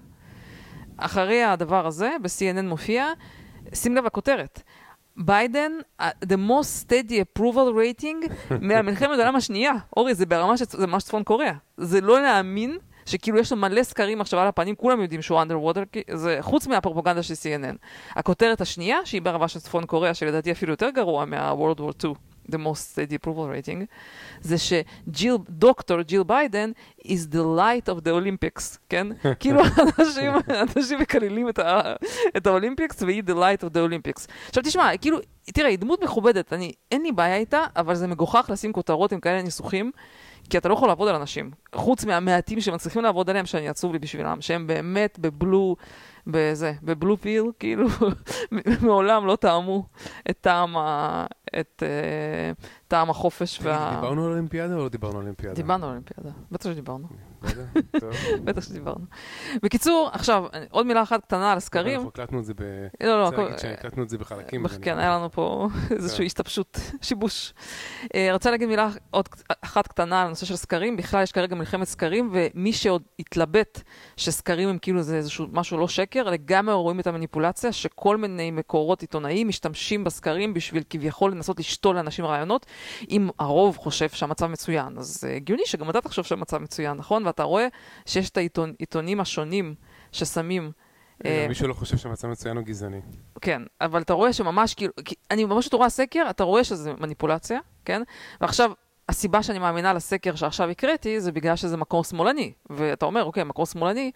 אחרי הדבר הזה, ב-CNN מופיע, שים לב לכותרת, ביידן, the most steady approval rating מהמלחמת העולם השנייה. אורי, זה ברמה שזה ממש צפון קוריאה. זה לא להאמין שכאילו יש לו מלא סקרים עכשיו על הפנים, כולם יודעים שהוא underwater, זה חוץ מהפרופגנדה של CNN. הכותרת השנייה, שהיא ברמה של צפון קוריאה, שלדעתי אפילו יותר גרוע מה-World War II. The most steady approval rating, זה שג'יל, דוקטור ג'יל ביידן is the light of the Olympics, כן? כאילו אנשים, אנשים מקללים את, ה, את ה Olympics והיא the light of the Olympics. עכשיו תשמע, כאילו, תראה, היא דמות מכובדת, אני, אין לי בעיה איתה, אבל זה מגוחך לשים כותרות עם כאלה ניסוחים. כי אתה לא יכול לעבוד על אנשים. חוץ מהמעטים שמצליחים לעבוד עליהם, שאני עצוב לי בשבילם, שהם באמת בבלו, בזה, בבלו פיל, כאילו, מעולם לא טעמו את טעם, ה, את uh, טעם החופש וה...
דיברנו על אולימפיאדה או לא דיברנו על אולימפיאדה?
דיברנו על אולימפיאדה, בטח שדיברנו. בטח שדיברנו. בקיצור, עכשיו, עוד מילה אחת קטנה על הסקרים.
אנחנו הקלטנו את זה ב...
לא, לא,
הקלטנו את זה בחלקים.
כן, היה לנו פה איזושהי השתבשות, שיבוש. אה, רוצה להגיד מילה עוד אחת קטנה על הנושא של סקרים. בכלל, יש כרגע מלחמת סקרים, ומי שעוד התלבט שסקרים הם כאילו זה איזשהו משהו לא שקר, לגמרי רואים את המניפולציה, שכל מיני מקורות עיתונאיים משתמשים בסקרים בשביל כביכול לנסות לשתול לאנשים רעיונות. אם הרוב חושב שהמצב מצוין, אז הגיוני שגם אתה תחשוב שהמצב מצוין, נכון? ואתה רואה שיש את העיתונים השונים ששמים...
אה, מי שלא חושב שהמצב מצוין הוא גזעני.
כן, אבל אתה רואה שממש כאילו, אני ממש רואה סקר, אתה רואה שזה מניפולציה, כן? ועכשיו, הסיבה שאני מאמינה לסקר שעכשיו הקראתי, זה בגלל שזה מקור שמאלני. ואתה אומר, אוקיי, מקור שמאלני,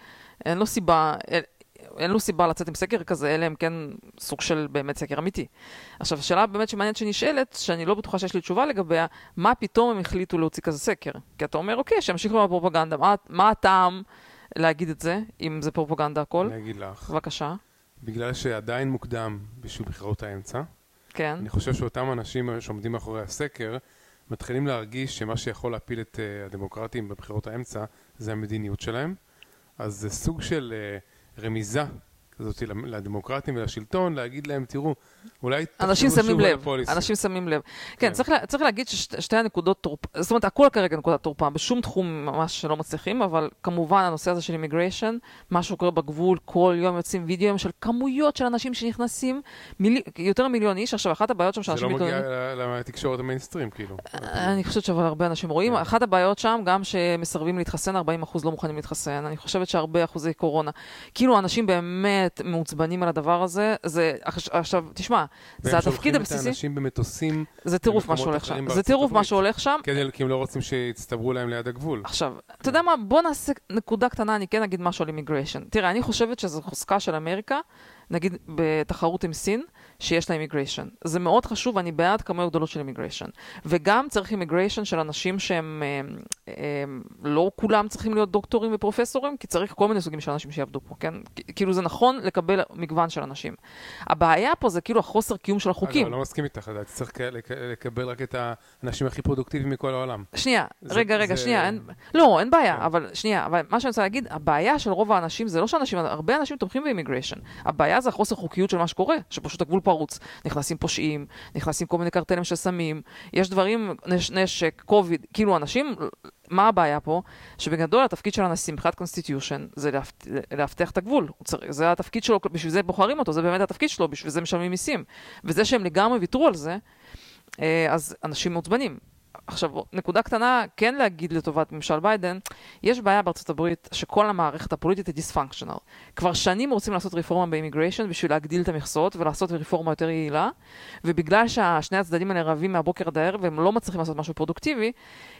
אין לו סיבה, אין לו סיבה לצאת עם סקר כזה, אלא אם כן סוג של באמת סקר אמיתי. עכשיו, השאלה באמת שמעניינת שנשאלת, שאני לא בטוחה שיש לי תשובה לגביה, מה פתאום הם החליטו להוציא כזה סקר? כי אתה אומר, אוקיי, שימשיכו עם הפרופגנדה, מה, מה הטעם להגיד את זה, אם זה פרופגנדה הכל?
אני אגיד לך.
בבקשה.
בגלל שעדיין מוקדם בשביל בחירות האמצע.
כן.
אני חושב שאותם אנשים שעומדים מאחורי הסקר, מתחילים להרגיש שמה שיכול להפיל את אה, הדמוקרטים בבחירות האמצע זה המדיניות שלהם. אז זה סוג של... אה, רמיזה כזאת לדמוקרטים ולשלטון, להגיד להם, תראו, אולי
אנשים שמים לב, אנשים שמים לב. כן, כן צריך, לה, צריך להגיד ששתי הנקודות תורפה, זאת אומרת, הכל כרגע נקודת תורפה, בשום תחום ממש שלא מצליחים, אבל כמובן הנושא הזה של immigration, מה שקורה בגבול, כל יום יוצאים וידאוים של כמויות של אנשים שנכנסים, מיל... יותר ממיליון איש, עכשיו אחת הבעיות שם שאנשים
מתלוננים... זה לא מגיע לתקשורת המיינסטרים, כאילו.
אני חושבת שאבל הרבה אנשים רואים, כן. אחת הבעיות שם, גם שמסרבים להתחסן, 40% לא מוכנים להתחסן, אני חושבת שהרבה אחוזי קורונה. כאילו, אנשים באמת מעוצבנים על הדבר הזה, זה, עכשיו, תשמע, זה התפקיד הבסיסי. והם שולחים את
האנשים במטוסים.
זה טירוף מה שהולך שם. זה טירוף מה שהולך שם.
כדי, כי הם לא רוצים שיצטברו להם ליד הגבול.
עכשיו, אתה יודע מה? בוא נעשה נקודה קטנה, אני כן אגיד משהו על immigration. תראה, אני חושבת שזו חוזקה של אמריקה נגיד בתחרות עם סין, שיש לה immigration. זה מאוד חשוב, אני בעד כמויות גדולות של immigration. וגם צריך immigration של אנשים שהם, הם, הם, לא כולם צריכים להיות דוקטורים ופרופסורים, כי צריך כל מיני סוגים של אנשים שיעבדו פה, כן? כאילו זה נכון לקבל מגוון של אנשים. הבעיה פה זה כאילו החוסר קיום של החוקים.
אגב, אני לא מסכים איתך, לדעתי צריך לקבל רק את האנשים הכי פרודוקטיביים מכל העולם.
שנייה, זה, רגע, רגע, זה... שנייה, אין, לא, אין בעיה, כן. אבל שנייה, אבל מה שאני רוצה להגיד, הבעיה של רוב האנשים זה לא שאנשים, הרבה אנשים תומכים ב immigration. הבעיה זה החוסר חוקיות של מה שקורה, שפשוט הגבול פרוץ. נכנסים פושעים, נכנסים כל מיני קרטלים של סמים, יש דברים, נש, נשק, קוביד, כאילו אנשים, מה הבעיה פה? שבגדול התפקיד של הנשיא מבחינת constitution זה לאבטח את הגבול. זה התפקיד שלו, בשביל זה בוחרים אותו, זה באמת התפקיד שלו, בשביל זה משלמים מיסים. וזה שהם לגמרי ויתרו על זה, אה, אז אנשים מעוצבנים. עכשיו, נקודה קטנה, כן להגיד לטובת ממשל ביידן, יש בעיה בארצות הברית שכל המערכת הפוליטית היא dysfunctional. כבר שנים רוצים לעשות רפורמה ב immigration בשביל להגדיל את המכסות ולעשות רפורמה יותר יעילה, ובגלל ששני הצדדים האלה רבים מהבוקר עד הערב והם לא מצליחים לעשות משהו פרודוקטיבי,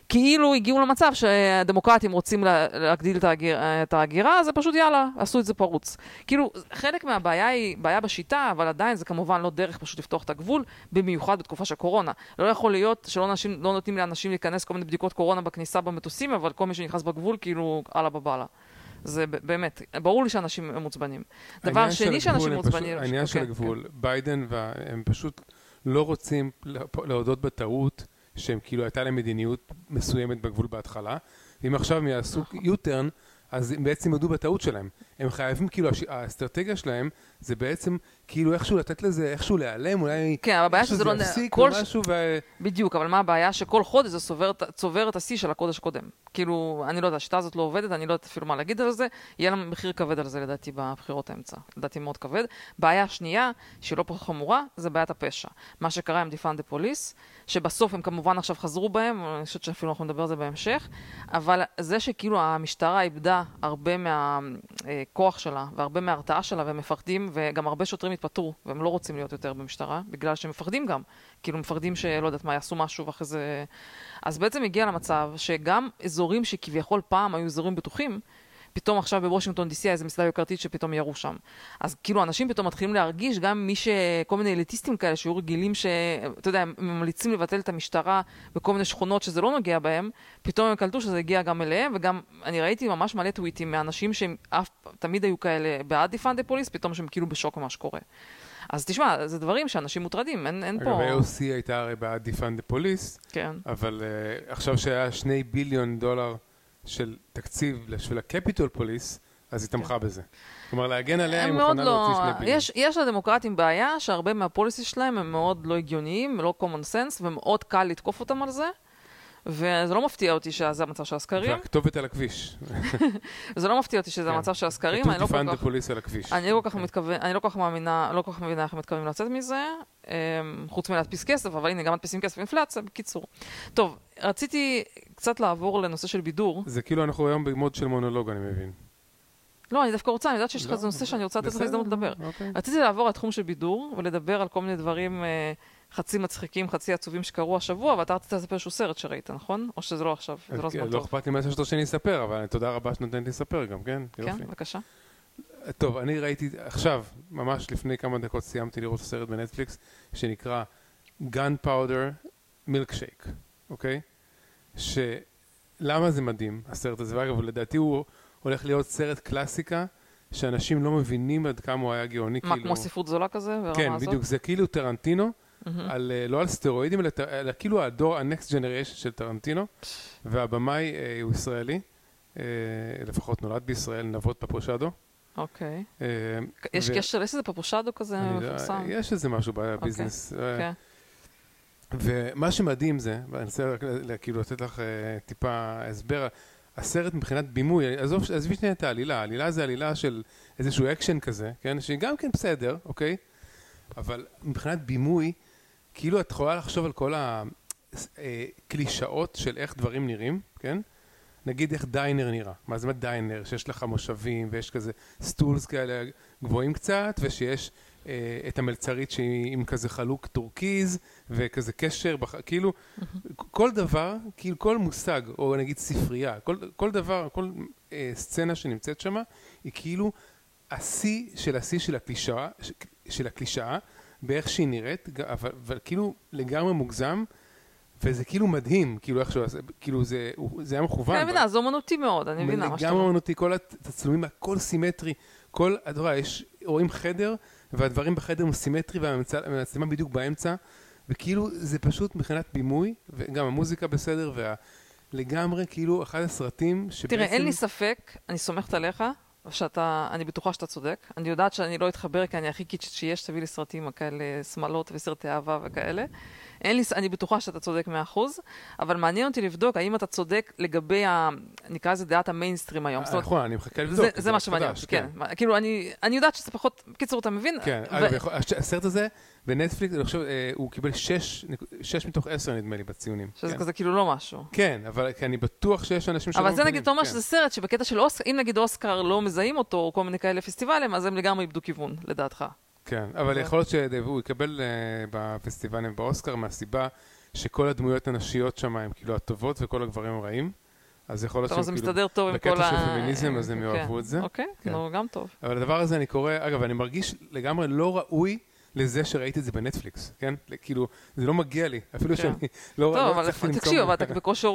כאילו הגיעו למצב שהדמוקרטים רוצים להגדיל את ההגירה, אז זה פשוט יאללה, עשו את זה פרוץ. כאילו, חלק מהבעיה היא בעיה בשיטה, אבל עדיין זה כמובן לא דרך פשוט לפתוח את הגבול, במיוחד בתקופה של קורונה. לא יכול להיות שלא נשים, לא נותנים לאנשים להיכנס כל מיני בדיקות קורונה בכניסה במטוסים, אבל כל מי שנכנס בגבול, כאילו, אללה בבאללה. זה באמת, ברור לי שאנשים מוצבנים. דבר שני שאנשים מעוצבנים...
העניין של הגבול, כן. ביידן, הם פשוט לא רוצים להודות בטעות. שהם כאילו הייתה להם מדיניות מסוימת בגבול בהתחלה, ואם עכשיו הם יעשו U-turn, אז הם בעצם יודו בטעות שלהם. הם חייבים, כאילו, האסטרטגיה שלהם זה בעצם כאילו איכשהו לתת לזה, איכשהו להיעלם, אולי...
כן, אבל הבעיה שזה לא...
יפסיק או משהו ו...
בדיוק, אבל מה הבעיה? שכל חודש זה צובר, צובר את השיא של החודש הקודם. כאילו, אני לא יודע, השיטה הזאת לא עובדת, אני לא יודעת אפילו מה להגיד על זה, יהיה להם מחיר כבד על זה לדעתי בבחירות האמצע. לדעתי מאוד כבד. בעיה שנייה, שהיא לא פחות חמורה, זה בעיית הפשע. מה שקרה עם defund the police, שבסוף הם כמובן עכשיו חזרו בהם, אני חושבת שאפילו אנחנו נדבר על זה בהמשך, אבל זה שכאילו המשטרה איבדה הרבה מהכוח שלה והרבה מההרתעה שלה והם מפחדים, וגם הרבה שוטרים התפטרו, והם לא רוצים להיות יותר במשטרה, בגלל שהם מפחדים גם. כאילו מפחדים שלא יודעת מה, יעשו משהו ואחרי זה... אז בעצם הגיע למצב שגם אזורים שכביכול פעם היו אזורים בטוחים, פתאום עכשיו בוושינגטון די.סי היה איזה מסעדה יוקרתית שפתאום ירו שם. אז כאילו אנשים פתאום מתחילים להרגיש, גם מי ש... כל מיני אליטיסטים כאלה שהיו רגילים ש... אתה יודע, הם ממליצים לבטל את המשטרה בכל מיני שכונות שזה לא נוגע בהם, פתאום הם קלטו שזה הגיע גם אליהם, וגם אני ראיתי ממש מלא טוויטים מאנשים שהם אף... תמיד היו כאלה בעד defund the police, פתאום שהם כאילו בשוק ממה שקורה. אז תשמע, זה דברים שאנשים מוטרדים, אין, אין פה...
אגב, AOC הייתה הרי בעד defund the police,
כן.
אבל אה, עכשיו שהיה שני ביליון דולר של תקציב בשביל ה Capitol Police, אז היא תמכה בזה. כלומר, להגן עליה היא מוכנה
לא...
להוציא שני ביליון.
יש, יש לדמוקרטים בעיה שהרבה מה policies שלהם הם מאוד לא הגיוניים, לא common sense, ומאוד קל לתקוף אותם על זה. וזה לא מפתיע אותי שזה המצב של הסקרים.
והכתובת על הכביש.
זה לא מפתיע אותי שזה כן. המצב של הסקרים. כתוב
defund the police על הכביש.
אני לא כל כך מתכוון, אני לא כל כך מאמינה, לא כל כך מבינה איך הם מתכוונים לצאת מזה, אמ, חוץ מלהדפיס כסף, אבל הנה, גם מדפיסים כסף אינפלציה, בקיצור. טוב, רציתי קצת לעבור לנושא של בידור.
זה כאילו אנחנו היום במוד של מונולוג, אני מבין.
לא, אני דווקא רוצה, אני יודעת שיש לך איזה נושא שאני רוצה לתת לך הזדמנות לדבר. אוקיי. רציתי לעבור לתחום של בידור ולדבר על כל מיני דברים אה, חצי מצחיקים, חצי עצובים שקרו השבוע, ואתה רצית לספר איזשהו סרט שראית, נכון? או שזה לא עכשיו, זה לא זמן
טוב. לא אכפת לי מה שאתה שאני אספר, אבל תודה רבה שנותנת לי לספר גם, כן?
כן, בבקשה.
טוב, אני ראיתי עכשיו, ממש לפני כמה דקות סיימתי לראות סרט בנטפליקס, שנקרא Gunpowder Milkshake, אוקיי? שלמה זה מדהים, הסרט הזה? ואגב, לדעתי הוא הולך להיות סרט קלאסיקה. שאנשים לא מבינים עד כמה הוא היה גאוני,
מה, כאילו... כמו ספרות זולה כזה?
כן, בדיוק, זה כאילו טרנטינו. על, אה, לא על סטרואידים, אלא, אלא כאילו הדור, ה-next generation של טרנטינו, והבמאי אה, הוא ישראלי, אה, לפחות נולד בישראל, נבות פפושדו.
אוקיי. אה, יש ו... קשר, יש איזה פפושדו כזה מפורסם?
יש איזה משהו בביזנס. Okay. אה, okay. ומה שמדהים זה, ואני רוצה כאילו לתת לך אה, טיפה הסבר, הסרט מבחינת בימוי, עזוב, עזבי שנייה את העלילה, העלילה זה עלילה של איזשהו אקשן כזה, כן, שהיא גם כן בסדר, אוקיי? אבל מבחינת בימוי, כאילו את יכולה לחשוב על כל הקלישאות של איך דברים נראים, כן? נגיד איך דיינר נראה. מה זה דיינר? שיש לך מושבים ויש כזה stools כאלה גבוהים קצת, ושיש אה, את המלצרית שהיא עם כזה חלוק טורקיז וכזה קשר, בח... כאילו כל דבר, כאילו כל מושג, או נגיד ספרייה, כל, כל דבר, כל אה, סצנה שנמצאת שם, היא כאילו השיא של השיא של הקלישאה, של הקלישאה, באיך שהיא נראית, אבל, אבל כאילו לגמרי מוגזם, וזה כאילו מדהים, כאילו איך שהוא עשה, כאילו זה, זה היה מכוון.
אני מבינה, זה אומנותי מאוד, אני מבינה מה שאתה
לגמרי
אומר.
אומנותי, כל התצלומים, הכל סימטרי, כל, אתה רואה, יש, רואים חדר, והדברים בחדר הם סימטרי, והמצלמה בדיוק באמצע, וכאילו זה פשוט מבחינת בימוי, וגם המוזיקה בסדר, ולגמרי כאילו אחד הסרטים שבעצם...
תראה, אין לי ספק, אני סומכת עליך, שאתה, אני בטוחה שאתה צודק. אני יודעת שאני לא אתחבר כי אני הכי קיצ'ית שיש, תביא לי סרטים כאלה, שמלות וסרטי אהבה וכאלה. אין לי, אני בטוחה שאתה צודק מאה אחוז, אבל מעניין אותי לבדוק האם אתה צודק לגבי, ה, נקרא לזה דעת המיינסטרים היום. אומרת,
נכון, אני מחכה לבדוק.
זה, מה שמעניין כן. מה- כאילו, אני, אני יודעת שזה פחות, בקיצור, אתה מבין?
כן, הסרט הזה בנטפליקס, אני חושב, אה, הוא קיבל שש נק- שש מתוך עשר נדמה לי בציונים.
שזה
כן.
כזה כאילו לא משהו.
כן, אבל אני בטוח שיש אנשים שלא
אבל
מבינים.
זה נגיד, אתה אומר
כן.
שזה סרט שבקטע של אוסקר, אם נגיד אוסקר לא מזהים אותו, או כל מיני כאלה פסטיבלים, אז הם לגמרי איבדו כיוון, לדעתך.
כן, אבל
זה-
יכול להיות שהוא יקבל אה, בפסטיבלים באוסקר מהסיבה שכל הדמויות הנשיות שם הן כאילו הטובות וכל הגברים הם רעים. אז יכול להיות
טוב, אז זה
שהם כאילו...
מסתדר טוב עם כל ה...
בקטע של פמיניזם, אז הם
כן.
יאהבו את זה.
אוקיי,
כן.
נו, גם טוב.
אבל הדבר הזה אני קורא, אגב, אני מרגיש לגמרי לא ראוי לזה שראיתי את זה בנטפליקס, כן? כאילו, זה לא מגיע לי, אפילו
כן.
שאני לא
טוב,
לא
אבל. תקשיב, אבל
כן.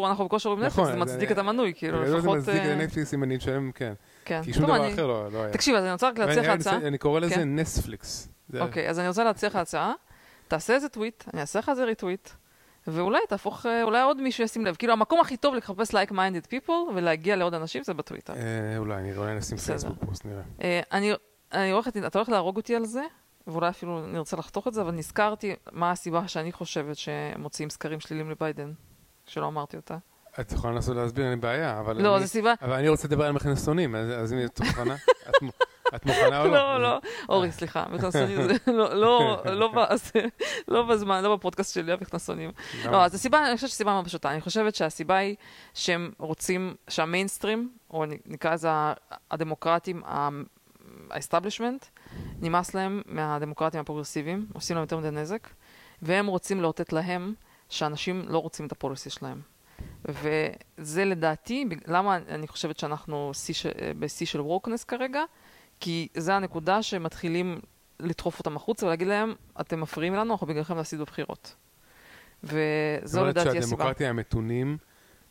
אנחנו בכושר עם
נכון,
נטפליקס, זה מצדיק את המנוי, כאילו,
לא
לפחות...
מצדיק
אה,
לנטפליקס אם אני משלם, כן.
כן.
כי שום דבר אחר לא לא היה.
תקשיב, אז אני רוצה רק להציע לך הצעה.
אני קורא לזה
כן.
נספליקס. זה-
אוקיי, אז אני רוצה להציע לך הצעה. תעשה איזה טוויט, אני אעשה לך איזה ריטוויט, ואולי תהפוך, אה, אולי עוד מישהו ישים לב. כאילו, המקום הכי טוב לחפש like-minded people ולהגיע לעוד אנשים זה בטוויטר.
אה, אולי, אני אולי נשים. פייסבוק פוסט, נראה.
אה, אני, אני הולכת, אתה הולך להרוג אותי על זה, ואולי אפילו נרצה לחתוך את זה, אבל נזכרתי מה הסיבה שאני חושבת שמוציאים סקרים שליליים לביידן, שלא אמרתי אותה.
את יכולה לנסות להסביר, אין לי בעיה, אבל
לא, זו סיבה...
אבל אני רוצה לדבר על מכנסונים, אז אז הנה, את מוכנה? את את מוכנה או לא?
לא, לא, אורי, סליחה, מכנסונים זה לא, לא, לא, לא בזמן, לא בפודקאסט שלי, המכנסונים. לא, אז הסיבה, אני חושבת שהסיבה מאוד פשוטה. אני חושבת שהסיבה היא שהם רוצים שהמיינסטרים, או נקרא לזה הדמוקרטים, ה establishment, נמאס להם מהדמוקרטים הפרוגרסיביים, עושים להם יותר מדי נזק, והם רוצים לאותת להם שאנשים לא רוצים את ה policy שלהם. וזה לדעתי, למה אני חושבת שאנחנו בשיא של wokeness כרגע? כי זה הנקודה שמתחילים לדחוף אותם החוצה ולהגיד להם, אתם מפריעים לנו, אנחנו בגללכם נפסיד בבחירות. וזו
זאת אומרת
לדעתי הסיבה.
שהדמוקרטים המתונים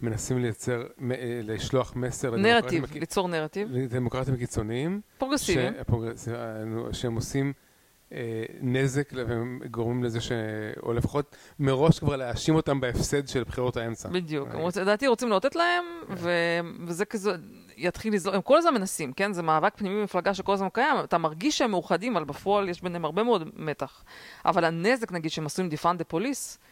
מנסים לייצר, אה, לשלוח מסר
נרטיב,
לדמוקרטים
ליצור נרטיב.
לדמוקרטים הקיצוניים,
פרוגרסיביים.
שהפרוגרס- שהם עושים אה, נזק והם גורמים לזה ש... או לפחות מראש כבר להאשים אותם בהפסד של בחירות האמצע.
בדיוק.
אה.
רוצ- לדעתי רוצים לאותת להם, ו- וזה כזה יתחיל לזלוג. הם כל הזמן מנסים, כן? זה מאבק פנימי במפלגה שכל הזמן קיים. אתה מרגיש שהם מאוחדים, אבל בפועל יש ביניהם הרבה מאוד מתח. אבל הנזק, נגיד, שהם עשו עם defund the police, אה,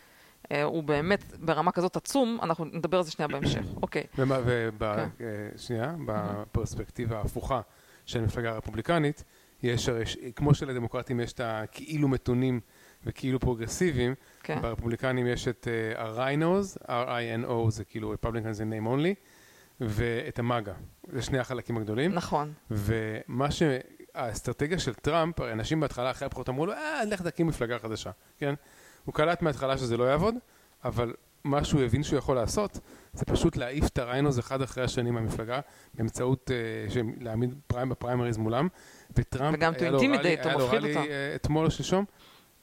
הוא באמת ברמה כזאת עצום, אנחנו נדבר על זה שנייה בהמשך. אוקיי.
ומה-
כן.
ושנייה, בפרספקטיבה ההפוכה של המפלגה הרפובליקנית, יש הרי, כמו שלדמוקרטים יש את הכאילו מתונים וכאילו פרוגרסיביים,
כן.
ברפובליקנים יש את אה, ה-RINOs, R-I-N-O זה כאילו Republicans זה name only, ואת המאגה, זה שני החלקים הגדולים.
נכון.
ומה שהאסטרטגיה של טראמפ, הרי אנשים בהתחלה אחרי הבחירות אמרו לו, אה, לך תקים מפלגה חדשה, כן? הוא קלט מההתחלה שזה לא יעבוד, אבל מה שהוא הבין שהוא יכול לעשות, זה פשוט להעיף את הריינוז אחד אחרי השני מהמפלגה, באמצעות של- להעמיד פריים בפריימריז מולם, וטראמפ,
וגם
היה לו רלי- היה לו רלי. אה, אתמול או שלשום,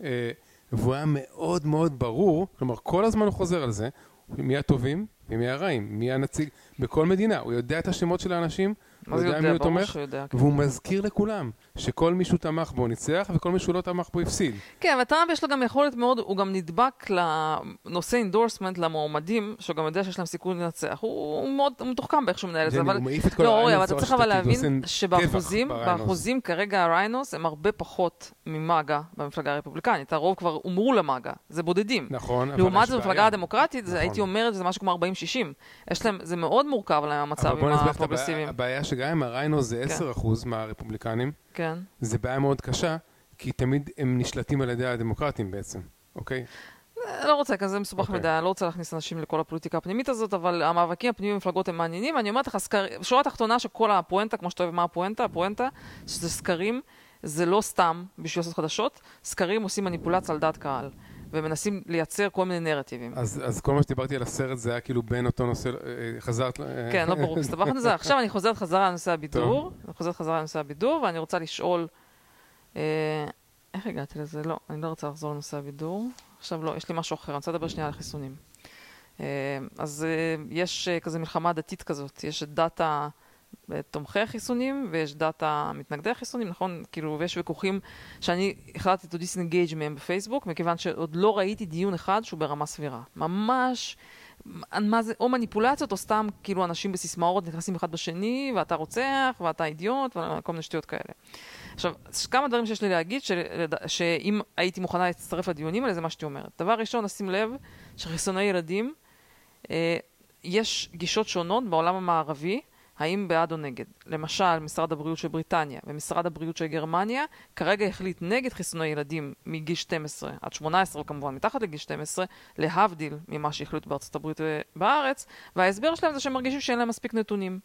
אה, והוא היה מאוד מאוד ברור, כלומר כל הזמן הוא חוזר על זה, מי הטובים ומי הרעים, מי הנציג, בכל מדינה, הוא יודע את השמות של האנשים, הוא יודע מי? הוא תומך.
כן.
והוא מזכיר לכולם שכל מישהו תמך בו ניצח וכל מישהו לא תמך בו הפסיד.
כן, וטראמפ יש לו גם יכולת מאוד, הוא גם נדבק לנושא endorsement למועמדים, שהוא גם יודע שיש להם סיכוי לנצח. הוא, הוא מאוד מתוחכם באיך שהוא מנהל את זה,
זה,
אבל...
הוא מעיף את כל
לא, אורי, אבל אתה צריך אבל להבין שבאחוזים. באחוזים כרגע ה RINOs הם הרבה פחות ממאגה במפלגה הרפובליקנית. הרוב כבר הומרו למאגה, זה בודדים.
נכון, אבל
לעומת
יש
זאת, במפלגה
בעיה.
הדמוקרטית, זה
נכון.
הייתי אומרת שזה משהו כמו 40-60. יש להם, זה מאוד מורכב להם המצב עם
את הבעיה, שגם אם ה RINOs זה
כן.
10% מהרפובליקנים,
כן.
זה בעיה מאוד קשה, כי תמיד הם נשלטים על ידי הדמוקרטים בעצם, אוקיי?
לא רוצה, כזה מסובך
אוקיי.
מדי, אני לא רוצה להכניס אנשים לכל הפוליטיקה הפנימית הזאת, אבל המאבקים הפנימיים במפלגות הם מעניינים. אני אומרת לך, סקר... שורה תחתונה שכל הפואנטה, כמו שאתה אוהב מה הפואנטה, הפואנטה, שזה סקרים, זה לא סתם בשביל לעשות חדשות, סקרים עושים מניפולציה על דעת קהל. ומנסים לייצר כל מיני נרטיבים.
אז, אז כל מה שדיברתי על הסרט זה היה כאילו בין אותו נושא, אה, חזרת... אה,
כן, לא ברור, הסתבכנו לזה. עכשיו אני חוזרת חזרה לנושא הבידור, אני חוזרת חזרה לנושא הבידור, ואני רוצה לשאול, אה, איך הגעתי לזה? לא, אני לא רוצה לחזור לנושא הבידור. עכשיו לא, יש לי משהו אחר, אני רוצה לדבר שנייה על החיסונים. אה, אז אה, יש אה, כזה מלחמה דתית כזאת, יש את דת ה... תומכי החיסונים ויש דת המתנגדי החיסונים, נכון? כאילו, ויש ויכוחים שאני החלטתי to disengage מהם בפייסבוק, מכיוון שעוד לא ראיתי דיון אחד שהוא ברמה סבירה. ממש, מה זה, או מניפולציות או סתם כאילו אנשים בסיסמאות נכנסים אחד בשני, ואתה רוצח, ואתה אידיוט, וכל מיני שטויות כאלה. עכשיו, כמה דברים שיש לי להגיד. שאם הייתי מוכנה להצטרף לדיונים האלה, זה מה שאתי אומרת. דבר ראשון, נשים לב שחיסוני ילדים, אה, יש גישות שונות בעולם המערבי, האם בעד או נגד. למשל, משרד הבריאות של בריטניה ומשרד הבריאות של גרמניה כרגע החליט נגד חיסוני ילדים מגיל 12 עד 18, או כמובן מתחת לגיל 12, להבדיל ממה שהחליטו בארצות הברית ובארץ, וההסבר שלהם זה שהם מרגישים שאין להם מספיק נתונים.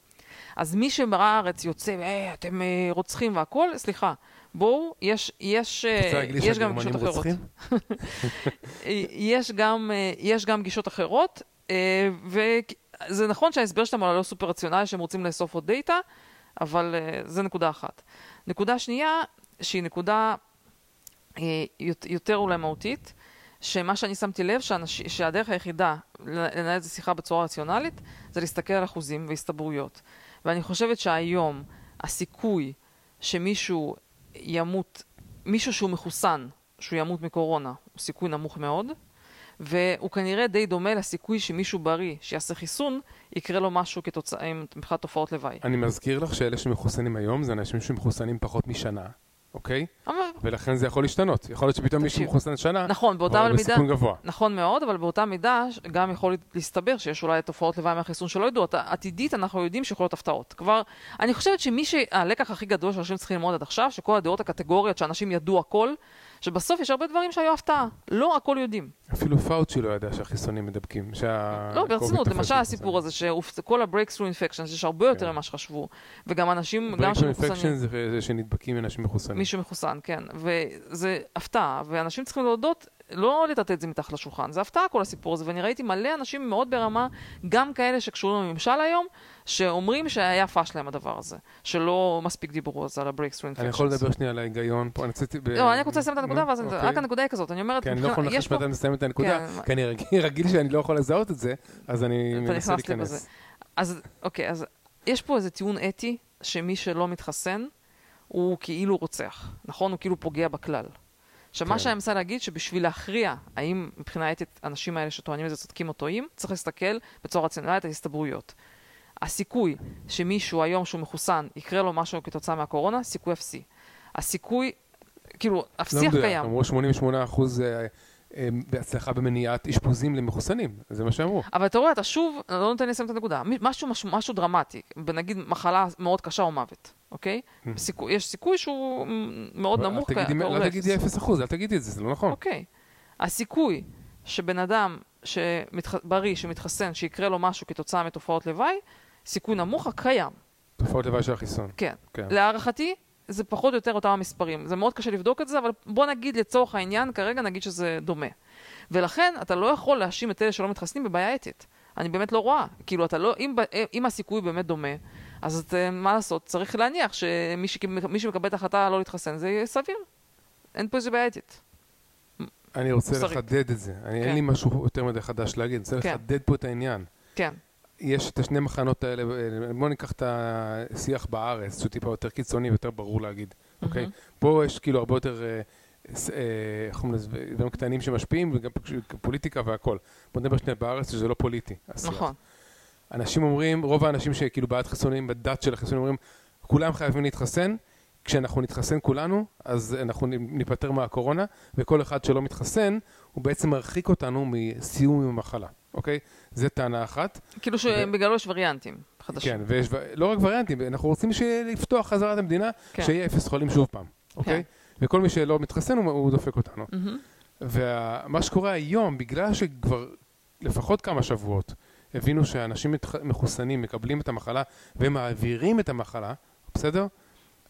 אז מי שבארץ יוצא, אה, אתם אה, רוצחים והכול, סליחה, בואו, יש, יש,
אה,
יש גם גישות אחרות. יש, גם, אה, יש גם גישות אחרות, אה, וזה נכון שההסבר שלהם הוא לא סופר רציונלי, שהם רוצים לאסוף עוד דאטה, אבל uh, זה נקודה אחת. נקודה שנייה, שהיא נקודה uh, יותר אולי מהותית, שמה שאני שמתי לב, שאנש, שהדרך היחידה לנהל את השיחה בצורה רציונלית, זה להסתכל על אחוזים והסתברויות. ואני חושבת שהיום הסיכוי שמישהו ימות, מישהו שהוא מחוסן, שהוא ימות מקורונה, הוא סיכוי נמוך מאוד. והוא כנראה די דומה לסיכוי שמישהו בריא שיעשה חיסון, יקרה לו משהו כתוצאה מבחינת תופעות לוואי.
אני מזכיר לך שאלה שמחוסנים היום זה אנשים שמחוסנים פחות משנה. אוקיי? אבל... ולכן זה יכול להשתנות. יכול להיות שפתאום מישהו מחוסן שנה,
נכון, באותה מידה,
בסיכון גבוה.
נכון מאוד, אבל באותה מידה גם יכול להסתבר שיש אולי תופעות לוואי מהחיסון שלא ידעו. עתידית אנחנו יודעים שיכולות הפתעות. כבר, אני חושבת שמי שהלקח הכי גדול שאנשים צריכים ללמוד עד עכשיו, שכל הדעות הקטגוריות שאנשים ידעו הכל, שבסוף יש הרבה דברים שהיו הפתעה, לא הכל יודעים.
אפילו פאוצ'י לא ידע שהחיסונים מדבקים,
שה... לא, ברצינות, למשל הסיפור הזה, שכל ה-breakthrough infections, יש הרבה יותר כן. ממה שחשבו, וגם אנשים, גם
שמחוסנים. breakthrough infections זה שנדבקים מאנשים מחוסנים.
מישהו מחוסן, כן, וזה הפתעה, ואנשים צריכים להודות לא לטאטא את זה מתחת לשולחן, זה הפתעה כל הסיפור הזה, ואני ראיתי מלא אנשים מאוד ברמה, גם כאלה שקשורים לממשל היום, שאומרים שהיה פאש להם הדבר הזה, שלא מספיק דיברו זה, על ה-breakthrough infections.
אני יכול לדבר שנייה על ההיגיון פה, אני רציתי...
לא, אני רק רוצה לסיים את הנקודה, ואז
אוקיי.
רק הנקודה היא כזאת, אני אומרת...
כי אני לא יכול לנחש מתי נסיים את הנקודה, כן. כי אני רגיל שאני לא יכול לזהות את זה, אז אני מנסה להיכנס.
אז אוקיי, אז יש פה איזה טיעון אתי, שמי שלא מתחסן, הוא כאילו רוצח, נכון? הוא כאילו פוגע בכלל. עכשיו, כן. מה שאני מנסה להגיד, שבשביל להכריע האם מבחינה אתית האנשים האלה שטוענים את זה צודקים או טועים, צריך להסתכל בצורה רציונלית על הסתברויות. הסיכוי שמישהו היום שהוא מחוסן, יקרה לו משהו כתוצאה מהקורונה, סיכוי אפסי. הסיכוי, כאילו, אפסי אך
לא
קיים.
אמרו 88 אחוז אה, אה, בהצלחה במניעת אשפוזים למחוסנים, זה מה שאמרו.
אבל אתה רואה, אתה שוב, לא נותן לי לסיים את הנקודה. משהו, משהו, משהו דרמטי, נגיד מחלה מאוד קשה או מוות. אוקיי? Mm. סיכוי, יש סיכוי שהוא מאוד נמוך.
תגידי, אל תגידי 0%, אל תגידי את זה, זה לא נכון.
אוקיי. הסיכוי שבן אדם שמתח... בריא, שמתחסן, שיקרה לו משהו כתוצאה מתופעות לוואי, סיכוי נמוך, הקיים.
תופעות לוואי של החיסון.
כן. כן. להערכתי, זה פחות או יותר אותם המספרים. זה מאוד קשה לבדוק את זה, אבל בוא נגיד לצורך העניין, כרגע נגיד שזה דומה. ולכן, אתה לא יכול להאשים את אלה שלא מתחסנים בבעיה אתית. אני באמת לא רואה. כאילו, אתה לא, אם, אם הסיכוי באמת דומה, אז את, אה, מה לעשות, צריך להניח שמי שמקבל את ההחלטה לא להתחסן זה סביר. אין פה איזה בעיה אתית.
אני רוצה מוסרית. לחדד את זה. אני, כן. אין לי משהו יותר מדי חדש להגיד, אני רוצה כן. לחדד פה את העניין.
כן.
יש את השני מחנות האלה, בואו ניקח את השיח בארץ, שהוא טיפה יותר קיצוני ויותר ברור להגיד, mm-hmm. אוקיי? פה יש כאילו הרבה יותר, אה, אה, איך קוראים לזה, דברים קטנים שמשפיעים, וגם פוליטיקה והכל. בואו נדבר שנייה בארץ, שזה לא פוליטי, השיח. נכון. אנשים אומרים, רוב האנשים שכאילו בעד חיסונים, בדת של החיסונים, אומרים, כולם חייבים להתחסן, כשאנחנו נתחסן כולנו, אז אנחנו ניפטר מהקורונה, וכל אחד שלא מתחסן, הוא בעצם מרחיק אותנו מסיום עם המחלה, אוקיי? זו טענה אחת.
כאילו שבגללו יש וריאנטים חדשים.
כן, ויש, לא רק וריאנטים, אנחנו רוצים לפתוח חזרה את המדינה, כן. שיהיה אפס חולים שוב פעם, אוקיי? כן. וכל מי שלא מתחסן, הוא, הוא דופק אותנו. Mm-hmm. ומה שקורה היום, בגלל שכבר לפחות כמה שבועות, הבינו שאנשים מחוסנים מקבלים את המחלה ומעבירים את המחלה, בסדר?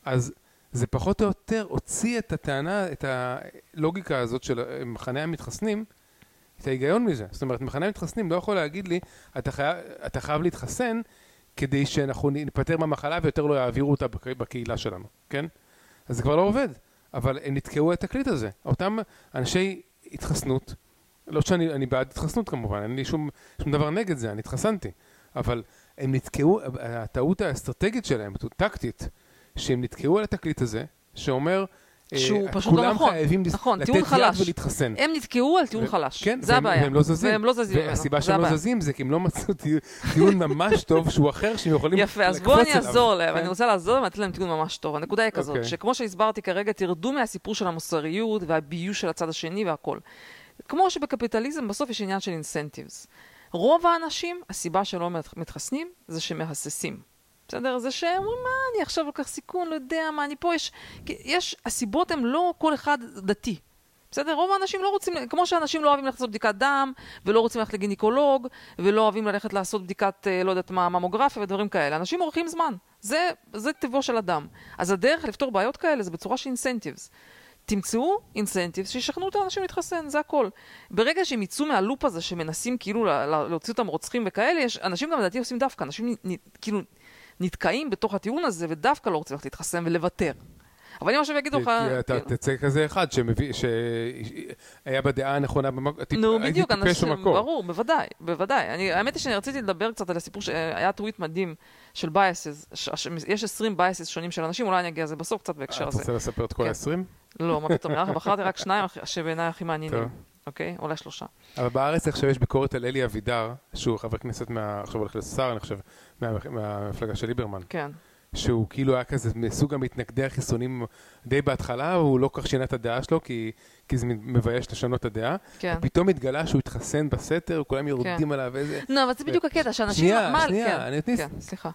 אז זה פחות או יותר הוציא את הטענה, את הלוגיקה הזאת של מחנה המתחסנים, את ההיגיון מזה. זאת אומרת, מחנה המתחסנים לא יכול להגיד לי, אתה חייב, אתה חייב להתחסן כדי שאנחנו ניפטר מהמחלה ויותר לא יעבירו אותה בקהילה שלנו, כן? אז זה כבר לא עובד. אבל הם נתקעו את התקליט הזה. אותם אנשי התחסנות, לא שאני בעד התחסנות כמובן, אין לי שום, שום דבר נגד זה, אני התחסנתי. אבל הם נתקעו, הטעות האסטרטגית שלהם, טקטית, שהם נתקעו על התקליט הזה, שאומר,
שהוא פשוט לא נכון,
חייבים
נכון,
לתת יד ולהתחסן.
הם נתקעו על טיעון ו- חלש,
כן,
זה הבעיה.
והם לא זזים.
והם לא זזים
והסיבה שהם לא זזים זה כי הם לא מצאו טיעון ממש טוב שהוא אחר שהם יכולים
לקפוץ אליו. יפה, אז בואו אני אעזור להם, כן. אני רוצה לעזור להם לתת להם טיעון ממש טוב. הנקודה היא כזאת, okay. אוקיי. שכמו שהסברתי כרגע, תרדו מהסיפור של המוסריות והביוש של הצד השני והכל. כמו שבקפיטליזם בסוף יש עניין של אינסנטיבס. רוב האנשים, הסיבה שלא מתחסנים זה שמהססים. בסדר? זה שהם אומרים, מה, אני עכשיו לוקח סיכון, לא יודע מה, אני פה, יש... יש... הסיבות הן לא כל אחד דתי. בסדר? רוב האנשים לא רוצים, כמו שאנשים לא אוהבים ללכת לעשות בדיקת דם, ולא רוצים ללכת לגינקולוג, ולא אוהבים ללכת לעשות בדיקת, אה, לא יודעת מה, ממוגרפיה ודברים כאלה. אנשים עורכים זמן. זה, זה טבעו של אדם. אז הדרך לפתור בעיות כאלה זה בצורה של אינסנטיבס. תמצאו אינסנטיבס שישכנעו את האנשים להתחסן, זה הכל. ברגע שהם יצאו מהלופ הזה שמנסים כאילו להוציא אותם רוצחים וכאלה, יש, אנשים גם לדעתי עושים דווקא, אנשים נ, נ, כאילו נתקעים בתוך הטיעון הזה ודווקא לא רוצים ללכת להתחסן ולוותר. אבל אם עכשיו יגידו לך...
אתה כן. תצא כזה אחד שהיה בדעה הנכונה
נו, בדיוק, אנשים, ברור, בוודאי, בוודאי. האמת היא שאני רציתי לדבר קצת על הסיפור שהיה טוויט מדהים של biases, יש 20 biases שונים של אנשים, אולי אני אגיע לזה בסוף קצת בהקשר הזה.
אתה רוצה לספר את כל ה-20? כן.
לא, מה פתאום, בחרתי רק שניים שבעיניי הכי מעניינים. אוקיי? אולי שלושה.
אבל בארץ עכשיו יש ביקורת על אלי אבידר, שהוא חבר כנסת, עכשיו הולך לשר, אני חושב, מהמפלגה של ליברמן.
כן.
שהוא כאילו היה כזה מסוג המתנגדי החיסונים די בהתחלה, הוא לא כל כך שינה את הדעה שלו, כי, כי זה מבייש לשנות את הדעה.
כן.
ופתאום התגלה שהוא התחסן בסתר, כולם יורדים כן. עליו, איזה...
לא, אבל זה בדיוק הקטע, שאנשים...
שנייה, מה... שנייה, כן, אני אתניס...
כן, סליחה.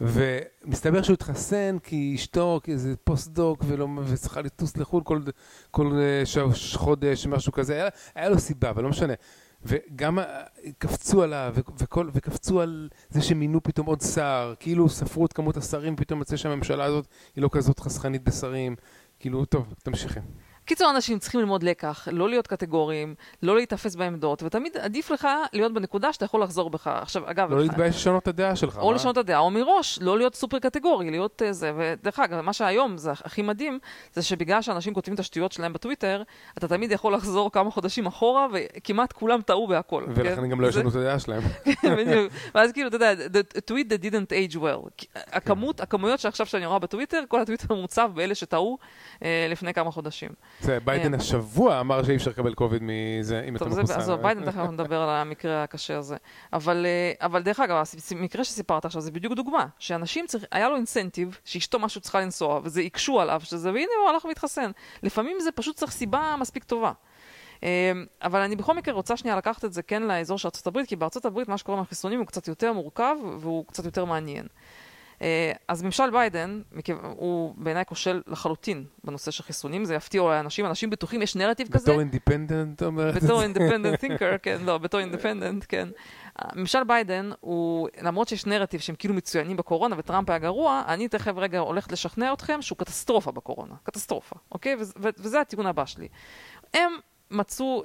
ומסתבר שהוא התחסן כי אשתו, כי זה post-doc, וצריכה לטוס לחו"ל כל, כל אה, חודש, משהו כזה, היה, היה לו סיבה, אבל לא משנה. וגם אה, קפצו עליו, וכל, וקפצו על זה שמינו פתאום עוד שר, כאילו ספרו את כמות השרים, ופתאום יוצא שהממשלה הזאת היא לא כזאת חסכנית בשרים. כאילו, טוב, תמשיכי.
קיצור, אנשים צריכים ללמוד לקח, לא להיות קטגוריים, לא להיתפס בעמדות, ותמיד עדיף לך להיות בנקודה שאתה יכול לחזור בך. עכשיו, אגב...
לא להתבייש לשנות את הדעה שלך.
או לשנות את הדעה, או מראש, לא להיות סופר קטגורי, להיות uh, זה. ודרך אגב, מה שהיום זה הכי מדהים, זה שבגלל שאנשים כותבים את השטויות שלהם בטוויטר, אתה תמיד יכול לחזור כמה חודשים אחורה, וכמעט כולם טעו בהכל.
ולכן כן? גם לא ישנו את הדעה שלהם.
כן, בדיוק. ואז כאילו, אתה יודע, the tweet that didn't age well. הכמות, הכמויות שעכשיו שאני רואה בטוויטר, כל הטוויטר מוצף באלה שטעו אה, לפני כמה חודשים.
זה, ביידן אה. השבוע אמר שאי אפשר לקבל קוביד מזה, אם אתה מחוסן.
עזוב, ביידן, תכף נדבר על המקרה הקשה הזה. אבל, אה, אבל דרך אגב, המקרה שסיפרת עכשיו זה בדיוק דוגמה, שאנשים צריך, היה לו incentive, שאשתו משהו צריכה לנסוע, וזה הקשו עליו, שזה, והנה הוא הלך והתחסן. לפעמים זה פשוט צריך סיבה מספיק טובה. אבל אני בכל מקרה רוצה שנייה לקחת את זה כן לאזור של ארה"ב, כי בארה"ב מה שקורה עם החיסונים הוא קצת יותר מורכב והוא קצת יותר מעניין. אה, אז ממשל ביידן, הוא בעיניי כושל לחלוטין בנושא של חיסונים, זה יפתיע אולי אנשים, אנשים בטוחים, יש נרטיב כזה.
בתור independent אומרת?
בתור independent thinker, כן, לא, בתור independent, כן. ממשל ביידן הוא, למרות שיש נרטיב שהם כאילו מצוינים בקורונה וטראמפ היה גרוע, אני תכף רגע הולכת לשכנע אתכם שהוא קטסטרופה בקורונה, קטסטרופה, אוקיי? וזה הטיעון הבא שלי. הם מצאו,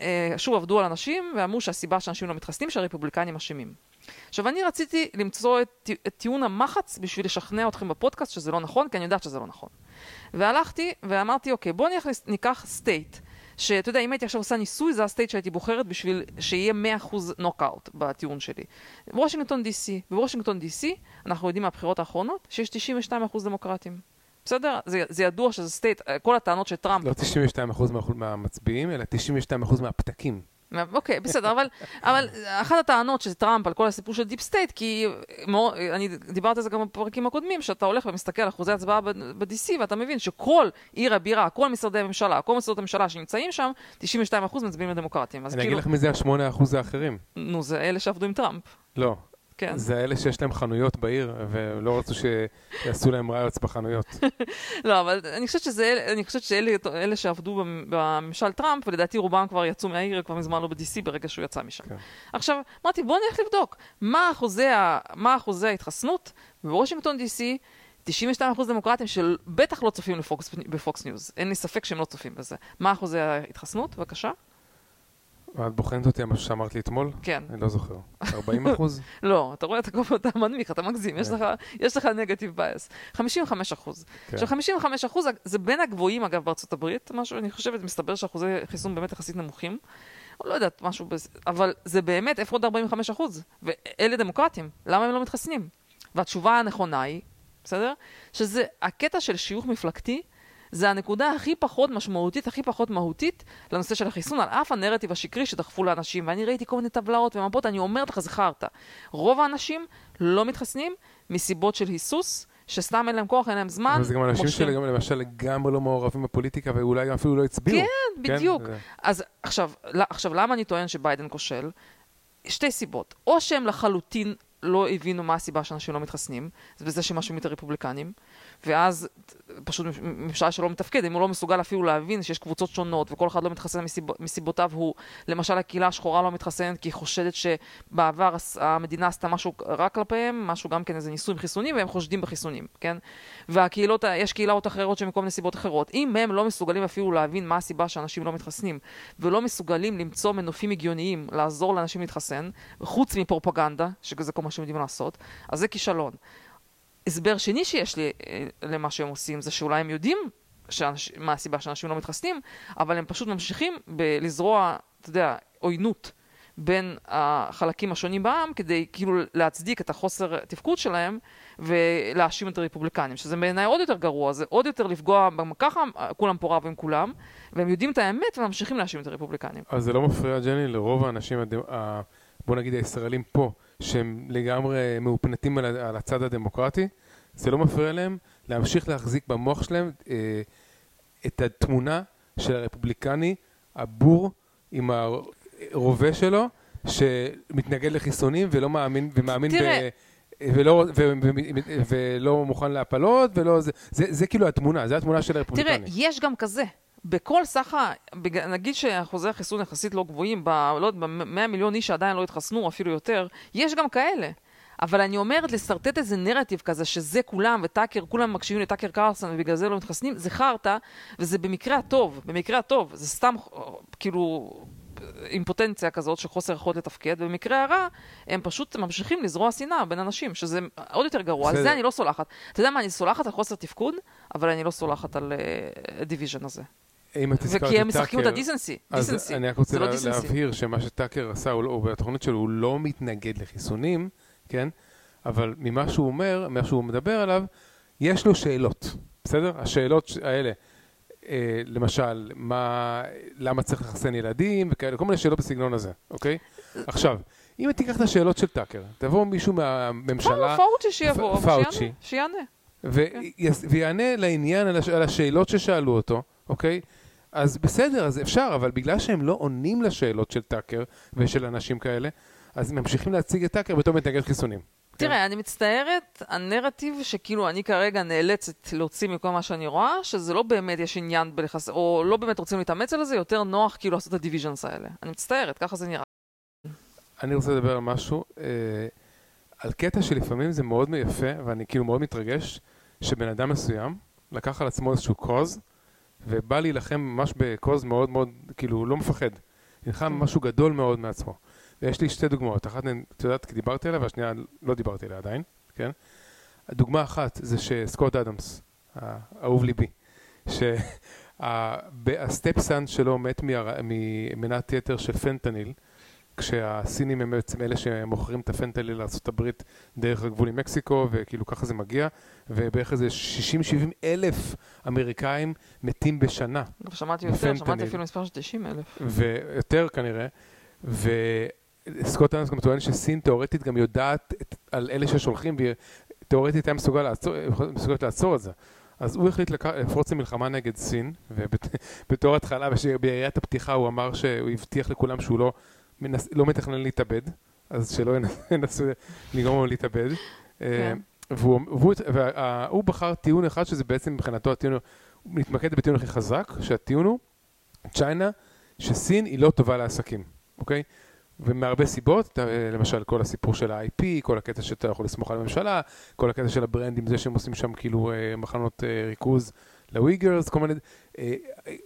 אה, שוב עבדו על אנשים ואמרו שהסיבה שאנשים לא מתחסנים שהרפובליקנים אשמים. עכשיו, אני רציתי למצוא את, את טיעון המחץ בשביל לשכנע אתכם בפודקאסט שזה לא נכון, כי אני יודעת שזה לא נכון. והלכתי ואמרתי, אוקיי, בואו ניקח state, שאתה יודע, אם הייתי עכשיו עושה ניסוי, זה ה state שהייתי בוחרת בשביל שיהיה 100% נוקאוט בטיעון שלי. וושינגטון די.סי, בוושינגטון די.סי, אנחנו יודעים מהבחירות האחרונות, שיש 92% דמוקרטים. בסדר? זה, זה ידוע שזה state, כל הטענות של טראמפ...
לא 92% מהמצביעים, אלא 92% מהפתקים.
אוקיי, בסדר, אבל, אבל אחת הטענות של טראמפ על כל הסיפור של deep state, כי מאוד, אני דיברתי על זה גם בפרקים הקודמים, שאתה הולך ומסתכל על אחוזי הצבעה ב-DC, ואתה מבין שכל עיר הבירה, כל משרדי הממשלה, כל משרדי הממשלה שנמצאים שם, 92% מצביעים לדמוקרטים.
אני כאילו... אגיד לך מי זה ה-8% האחרים.
נו, זה אלה שעבדו עם טראמפ.
לא.
כן.
זה אלה שיש להם חנויות בעיר, ולא רצו שיעשו להם ראיות בחנויות.
לא, אבל אני חושבת שזה, אני חושבת שאלה אלה שעבדו במ- בממשל טראמפ, ולדעתי רובם כבר יצאו מהעיר, כבר מזמן לא ב-DC ברגע שהוא יצא משם.
כן.
עכשיו, אמרתי, בואו נלך לבדוק מה אחוזי, ה, מה אחוזי ההתחסנות בוושינגטון DC, 92% דמוקרטים שבטח לא צופים בפוקס ניוז, אין לי ספק שהם לא צופים בזה. מה אחוזי ההתחסנות? בבקשה.
את בוחנת אותי על מה שאמרת לי אתמול?
כן.
אני לא זוכר. 40 אחוז?
לא, אתה רואה, אתה כל פעם מנמיך, אתה מגזים, יש
כן.
לך, נגטיב בייס. 55 אחוז.
כן.
עכשיו 55 אחוז זה בין הגבוהים אגב בארצות הברית, משהו, אני חושבת, מסתבר שאחוזי חיסון באמת יחסית נמוכים. או לא יודעת, משהו. אבל זה באמת, איפה עוד 45 אחוז? ואלה דמוקרטים, למה הם לא מתחסנים? והתשובה הנכונה היא, בסדר? שזה הקטע של שיוך מפלגתי, זה הנקודה הכי פחות משמעותית, הכי פחות מהותית לנושא של החיסון, על אף הנרטיב השקרי שדחפו לאנשים. ואני ראיתי כל מיני טבלאות ומפות, אני אומרת לך, זה חרטא. רוב האנשים לא מתחסנים מסיבות של היסוס, שסתם אין להם כוח, אין להם זמן.
אבל זה גם אנשים. שלגמרי, למשל, לגמרי לא מעורבים בפוליטיקה, ואולי אפילו לא הצביעו.
כן, בדיוק.
זה-
אז עכשיו, ל- עכשיו, למה אני טוען שביידן כושל? שתי סיבות. או שהם לחלוטין לא הבינו מה הסיבה שאנשים לא מתחסנים, זה בזה שהם מאשימים את הרפובליקנים, ואז פשוט ממשלה שלא מתפקד, אם הוא לא מסוגל אפילו להבין שיש קבוצות שונות וכל אחד לא מתחסן מסיב, מסיבותיו הוא, למשל הקהילה השחורה לא מתחסנת כי היא חושדת שבעבר המדינה עשתה משהו רע כלפיהם, משהו גם כן איזה ניסוי עם חיסונים והם חושדים בחיסונים, כן? והקהילות, יש קהילות אחרות שמכל מיני סיבות אחרות. אם הם לא מסוגלים אפילו להבין מה הסיבה שאנשים לא מתחסנים, ולא מסוגלים למצוא מנופים הגיוניים לעזור לאנשים להתחסן, חוץ מפרופגנדה, שזה כל מה שהם יודעים לעשות, אז זה כישלון. הסבר שני שיש לי אה, למה שהם עושים, זה שאולי הם יודעים שאנש, מה הסיבה שאנשים לא מתחסנים, אבל הם פשוט ממשיכים בלזרוע, אתה יודע, עוינות בין החלקים השונים בעם, כדי כאילו להצדיק את החוסר תפקוד שלהם ולהאשים את הרפובליקנים, שזה בעיניי עוד יותר גרוע, זה עוד יותר לפגוע, ככה כולם פה רבים כולם, והם יודעים את האמת וממשיכים להאשים את הרפובליקנים.
אז זה לא מפריע, ג'ני, לרוב האנשים, הד... ה... בוא נגיד הישראלים פה, שהם לגמרי מאופנטים על, על הצד הדמוקרטי, זה לא מפריע להם להמשיך להחזיק במוח שלהם אה, את התמונה של הרפובליקני הבור עם הרובה שלו, שמתנגד לחיסונים ולא מאמין, ומאמין
תראה.
ב... ולא, ו, ו, ו, ולא מוכן להפלות, ולא, זה, זה, זה כאילו התמונה, זה התמונה של הרפובליקני.
תראה, יש גם כזה. בכל סך ה... נגיד שאחוזי החיסון יחסית לא גבוהים, ב... לא יודע, ב-100 מיליון איש שעדיין לא התחסנו, אפילו יותר, יש גם כאלה. אבל אני אומרת, לשרטט איזה נרטיב כזה, שזה כולם, וטאקר, כולם מקשיבים לטאקר קרסון, ובגלל זה לא מתחסנים, זה חרטא, וזה במקרה הטוב, במקרה הטוב, זה סתם, אה, כאילו, אימפוטנציה כזאת של חוסר יכולת לתפקד, ובמקרה הרע, הם פשוט ממשיכים לזרוע שנאה בין אנשים, שזה עוד יותר גרוע, על. זה אני לא סולחת. אתה יודע מה, אני סולחת על חוסר תפקוד, אבל אני לא סולחת על הדיוויז'ן הזה.
אם את הזכרת
וכי הם
את
משחקים את
טאקר,
הדיסנסי,
אז
דיסנסי.
אני רק רוצה
לא.
להבהיר שמה שטאקר עשה, הוא לא- בתוכנית שלו, הוא לא מתנגד לחיסונים, כן? אבל ממה שהוא אומר, ממה שהוא מדבר עליו, יש לו שאלות, בסדר? השאלות האלה, אה, למשל, מה, למה צריך לחסן ילדים וכאלה, כל מיני שאלות בסגנון הזה, אוקיי? עכשיו, אם תיקח את השאלות של טאקר, תבוא מישהו מהממשלה,
פאוצ'י שיבוא,
פאוצ'י.
שיענה,
ויענה לעניין על השאלות ששאלו אותו, אוקיי? אז בסדר, אז אפשר, אבל בגלל שהם לא עונים לשאלות של טאקר ושל אנשים כאלה, אז ממשיכים להציג את טאקר בתור מתנגד חיסונים. כן?
תראה, אני מצטערת, הנרטיב שכאילו אני כרגע נאלצת להוציא מכל מה שאני רואה, שזה לא באמת יש עניין בלחס... או לא באמת רוצים להתאמץ על זה, יותר נוח כאילו לעשות את ה divisions האלה. אני מצטערת, ככה זה נראה.
אני רוצה לדבר על משהו, אה, על קטע שלפעמים זה מאוד יפה, ואני כאילו מאוד מתרגש, שבן אדם מסוים לקח על עצמו איזשהו קוז, ובא להילחם ממש בקוז מאוד מאוד, כאילו, הוא לא מפחד. נלחם משהו גדול מאוד מעצמו. ויש לי שתי דוגמאות, אחת את יודעת, כי דיברתי עליה, והשנייה לא דיברתי עליה עדיין, כן? הדוגמה אחת זה שסקוט אדמס, האהוב ליבי, שהסטפסן שלו מת ממנת יתר של פנטניל, כשהסינים הם בעצם אלה שמוכרים את הפנטניל לארה"ב דרך הגבול עם מקסיקו, וכאילו ככה זה מגיע, ובערך איזה 60-70 אלף אמריקאים מתים בשנה,
אבל שמעתי יותר, שמעתי. אפילו מספר של 90 אלף.
ויותר כנראה, וסקוט אנס גם טוען שסין תאורטית גם יודעת את, על אלה ששולחים, והיא תאורטית היה מסוגל לעצור, מסוגלת לעצור את זה. אז הוא החליט לק- לפרוץ למלחמה נגד סין, ובתור התחלה, ביריית הפתיחה הוא אמר שהוא הבטיח לכולם שהוא לא, מנס, לא מתכנן להתאבד, אז שלא ינסו לגרום לו להתאבד. אה,
כן.
והוא, והוא, והוא בחר טיעון אחד שזה בעצם מבחינתו הטיעון, הוא מתמקד בטיעון הכי חזק, שהטיעון הוא צ'יינה, שסין היא לא טובה לעסקים, אוקיי? ומהרבה סיבות, למשל כל הסיפור של ה-IP, כל הקטע שאתה יכול לסמוך על הממשלה, כל הקטע של הברנדים, זה שהם עושים שם כאילו אה, מחנות אה, ריכוז ל Uyghurs, כל מיני,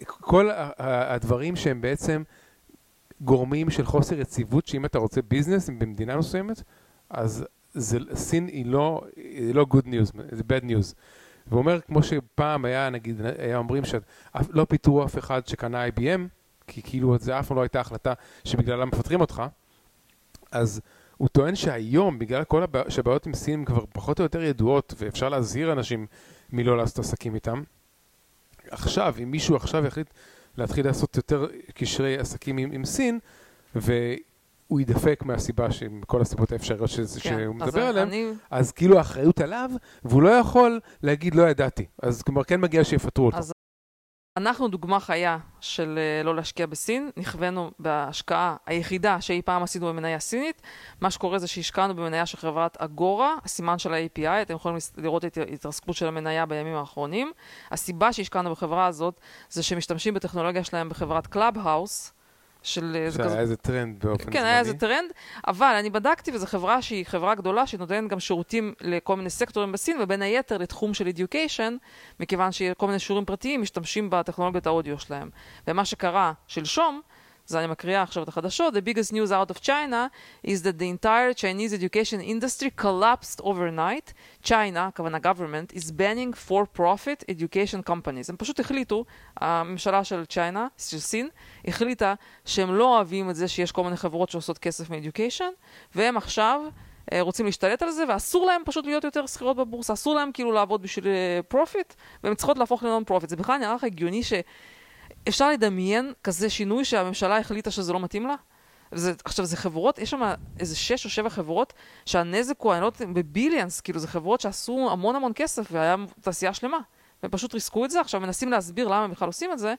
כל הדברים שהם בעצם גורמים של חוסר יציבות, שאם אתה רוצה business במדינה מסוימת, אז זה, סין היא לא, היא לא good news, זה bad news. והוא אומר, כמו שפעם היה, נגיד, היה אומרים שלא פיטרו אף אחד שקנה IBM, כי כאילו זה אף פעם לא הייתה החלטה שבגללה מפטרים אותך, אז הוא טוען שהיום, בגלל כל הבע... שהבעיות עם סין כבר פחות או יותר ידועות, ואפשר להזהיר אנשים מלא לעשות עסקים איתם, עכשיו, אם מישהו עכשיו יחליט להתחיל לעשות יותר קשרי עסקים עם, עם סין, והוא יידפק מהסיבה, מכל הסיבות האפשריות ש...
כן.
שהוא מדבר עליהן,
אני-
אז כאילו האחריות עליו, והוא לא יכול להגיד לא ידעתי. אז כלומר כן מגיע שיפטרו אותו.
אז אנחנו דוגמה חיה של אה, לא להשקיע בסין, נכווינו בהשקעה היחידה שאי פעם עשינו במניה סינית. מה שקורה זה שהשקענו במניה של חברת אגורה, הסימן של ה-API, אתם יכולים לראות את ההתרסקות של המניה בימים האחרונים. הסיבה שהשקענו בחברה הזאת זה שמשתמשים בטכנולוגיה שלהם בחברת קלאב-האוס, של... אה, זה
שהיה איזה טרנד באופן זמני.
כן, היה איזה טרנד, אבל אני בדקתי, וזו חברה שהיא חברה גדולה, שנותנת גם שירותים לכל מיני סקטורים בסין, ובין היתר לתחום של education, מכיוון שכל מיני שיעורים פרטיים משתמשים בטכנולוגיית האודיו שלהם. ומה שקרה שלשום, זה אני מקריאה עכשיו את החדשות, The biggest news out of China is that the entire Chinese education industry collapsed overnight. China, הכוונה government, is banning for-profit education companies. הם פשוט החליטו, הממשלה של China, של סין, החליטה שהם לא אוהבים את זה שיש כל מיני חברות שעושות כסף מ-education, והם עכשיו אה, רוצים להשתלט על זה, ואסור להם פשוט להיות יותר סחירות בבורסה, אסור להם כאילו לעבוד בשביל profit, והן צריכות להפוך ל non profit. זה בכלל נראה לך הגיוני שאפשר לדמיין כזה שינוי שהממשלה החליטה שזה לא מתאים לה? זה, עכשיו, זה חברות, יש שם איזה שש או שבע חברות שהנזק הוא, אני לא יודעת, בביליאנס, כאילו, זה חברות שעשו המון המון כסף והיה תעשייה שלמה. והם פשוט ריסקו את זה, עכשיו מנסים להסביר למה הם בכלל עושים את זה,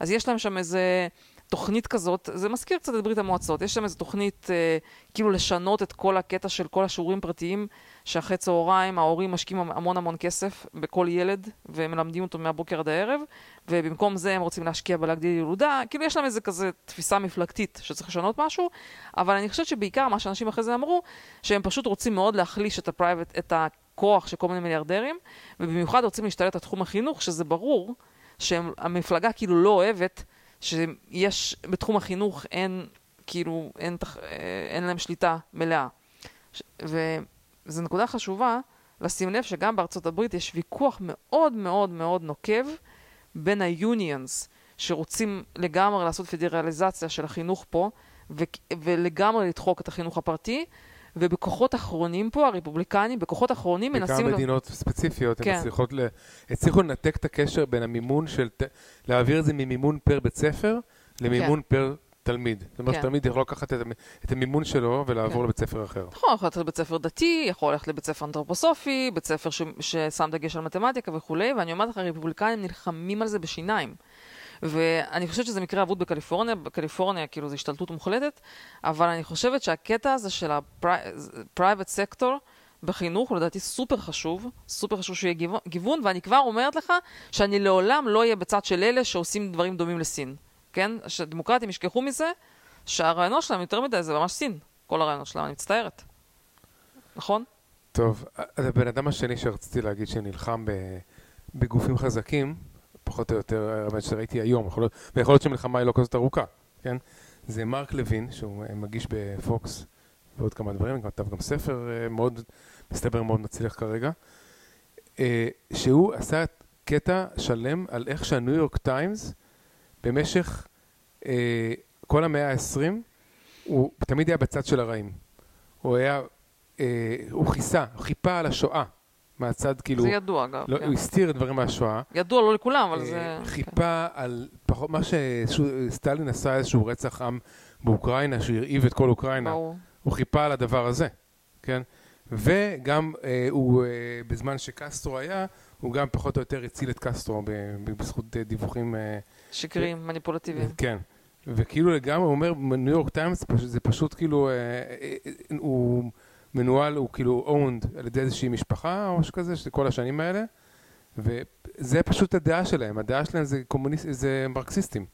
אז יש להם שם איזה תוכנית כזאת, זה מזכיר קצת את ברית המועצות, יש שם איזו תוכנית אה, כאילו לשנות את כל הקטע של כל השיעורים פרטיים, שאחרי צהריים ההורים משקיעים המון המון כסף בכל ילד, ומלמדים אותו מהבוקר עד הערב, ובמקום זה הם רוצים להשקיע בלהגדיל ילודה, כאילו יש להם איזה כזה תפיסה מפלגתית שצריך לשנות משהו, אבל אני חושבת שבעיקר מה שאנשים אחרי זה אמרו, שהם פשוט רוצים מאוד להחליש את ה private, את הכוח של כל מיני מיליארדרים, ובמיוחד רוצים להשתלט על תחום החינוך, שזה ברור שהמפלגה כאילו לא אוהבת שיש, בתחום החינוך אין, כאילו, אין, תח- אה, אין להם שליטה מלאה. ש- וזו נקודה חשובה לשים לב שגם בארצות הברית יש ויכוח מאוד מאוד מאוד נוקב בין ה-unions שרוצים לגמרי לעשות פדרליזציה של החינוך פה ו- ולגמרי לדחוק את החינוך הפרטי ובכוחות אחרונים פה, הרפובליקנים, בכוחות אחרונים מנסים...
בכמה מדינות ספציפיות,
כן.
הם הצליחות ל... הצליחו לנתק את הקשר בין המימון של... ת- להעביר את זה ממימון פר בית ספר למימון פר תלמיד. זאת אומרת
כן.
שתלמיד יכול לקחת את את המימון שלו ולעבור
כן.
לבית ספר אחר.
נכון, יכול ללכת לבית ספר דתי, יכול ללכת לבית ספר אנתרופוסופי, בית ספר ש... ששם דגש על מתמטיקה וכולי, ואני אומרת לך, הרפובליקנים נלחמים על זה בשיניים. ואני חושבת שזה מקרה אבוד בקליפורניה, בקליפורניה כאילו זו השתלטות מוחלטת, אבל אני חושבת שהקטע הזה של ה-private sector בחינוך הוא לדעתי סופר חשוב, סופר חשוב שיהיה גיוון, ואני כבר אומרת לך שאני לעולם לא אהיה בצד של אלה שעושים דברים דומים לסין, כן? שהדמוקרטים ישכחו מזה, שהרעיונות שלהם יותר מדי זה ממש סין, כל הרעיונות שלהם, אני מצטערת. נכון?
טוב, אז הבן אדם השני שרציתי להגיד שנלחם בגופים חזקים, פחות או יותר, האמת שראיתי היום, יכול להיות- ויכול להיות שהמלחמה היא לא כזאת ארוכה, כן? זה מרק לוין, שהוא אה, מגיש בפוקס ועוד כמה דברים, כתב גם ספר אה, מאוד, מסתבר מאוד מצליח כרגע, אה, שהוא עשה קטע שלם על איך שהניו יורק טיימס במשך אה, כל המאה ה-20, הוא תמיד היה בצד של הרעים. הוא היה, אה, הוא כיסה, הוא חיפה על השואה מהצד, כאילו,
זה ידוע אגב.
לא,
כן.
הוא הסתיר דברים מהשואה.
ידוע לא לכולם, אבל
אה,
זה... כן.
חיפה על פחות, מה שסטלין עשה איזשהו רצח עם באוקראינה, שהרעיב את כל אוקראינה,
ברור.
הוא חיפה על הדבר הזה, כן? וגם אה, הוא, אה, בזמן שקסטרו היה, הוא גם פחות או יותר הציל את קסטרו בזכות אה, דיווחים, אה,
שקריים, מניפולטיביים.
כן. וכאילו לגמרי, הוא אומר, ניו יורק טיימס זה פשוט כאילו, אה, אה, אה, הוא מנוהל, הוא כאילו owned על ידי איזושהי משפחה או משהו כזה, של כל השנים האלה, וזה פשוט הדעה שלהם, הדעה שלהם זה קומוניסט, זה מרקסיסטים.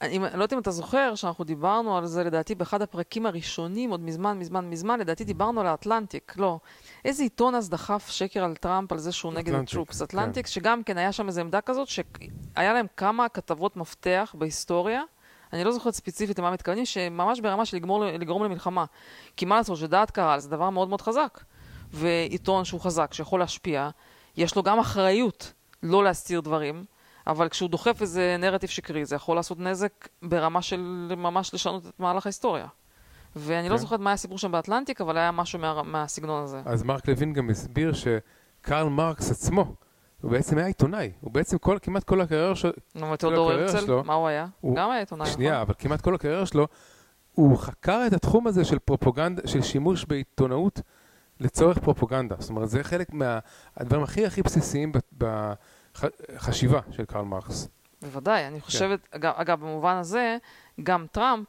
אני לא יודעת אם אתה זוכר שאנחנו דיברנו על זה לדעתי באחד הפרקים הראשונים, עוד מזמן, מזמן, מזמן, לדעתי דיברנו על האטלנטיק, לא. איזה עיתון אז דחף שקר על טראמפ על זה שהוא נגד הטרופס? אטלנטיק, כן. שגם כן היה שם איזו עמדה כזאת, שהיה להם כמה כתבות מפתח בהיסטוריה. אני לא זוכרת ספציפית למה מתכוונים, שממש ברמה של לגמור, לגרום למלחמה. כי מה לעשות, שדעת קהל זה דבר מאוד מאוד חזק. ועיתון שהוא חזק, שיכול להשפיע, יש לו גם אחריות לא להסתיר דברים, אבל כשהוא דוחף איזה נרטיב שקרי, זה יכול לעשות נזק ברמה של ממש לשנות את מהלך ההיסטוריה. ואני לא כן. לא זוכרת מה היה הסיפור שם באטלנטיק, אבל היה משהו מה, מהסגנון הזה.
אז מרק לוין גם הסביר שקרל מרקס עצמו, הוא בעצם היה עיתונאי. הוא בעצם כל, כמעט כל הקריירה שלו...
נו, ותיאודור הרצל, מה הוא היה? הוא גם היה עיתונאי,
שנייה, נכון? אבל כמעט כל הקריירה שלו, הוא חקר את התחום הזה של פרופוגנדה, של שימוש בעיתונאות לצורך פרופוגנדה. זאת אומרת, זה חלק מהדברים הכי הכי בסיסיים בחשיבה של קרל מרקס.
בוודאי, אני כן. חושבת, כן. אגב, אגב, במובן הזה, גם טראמפ,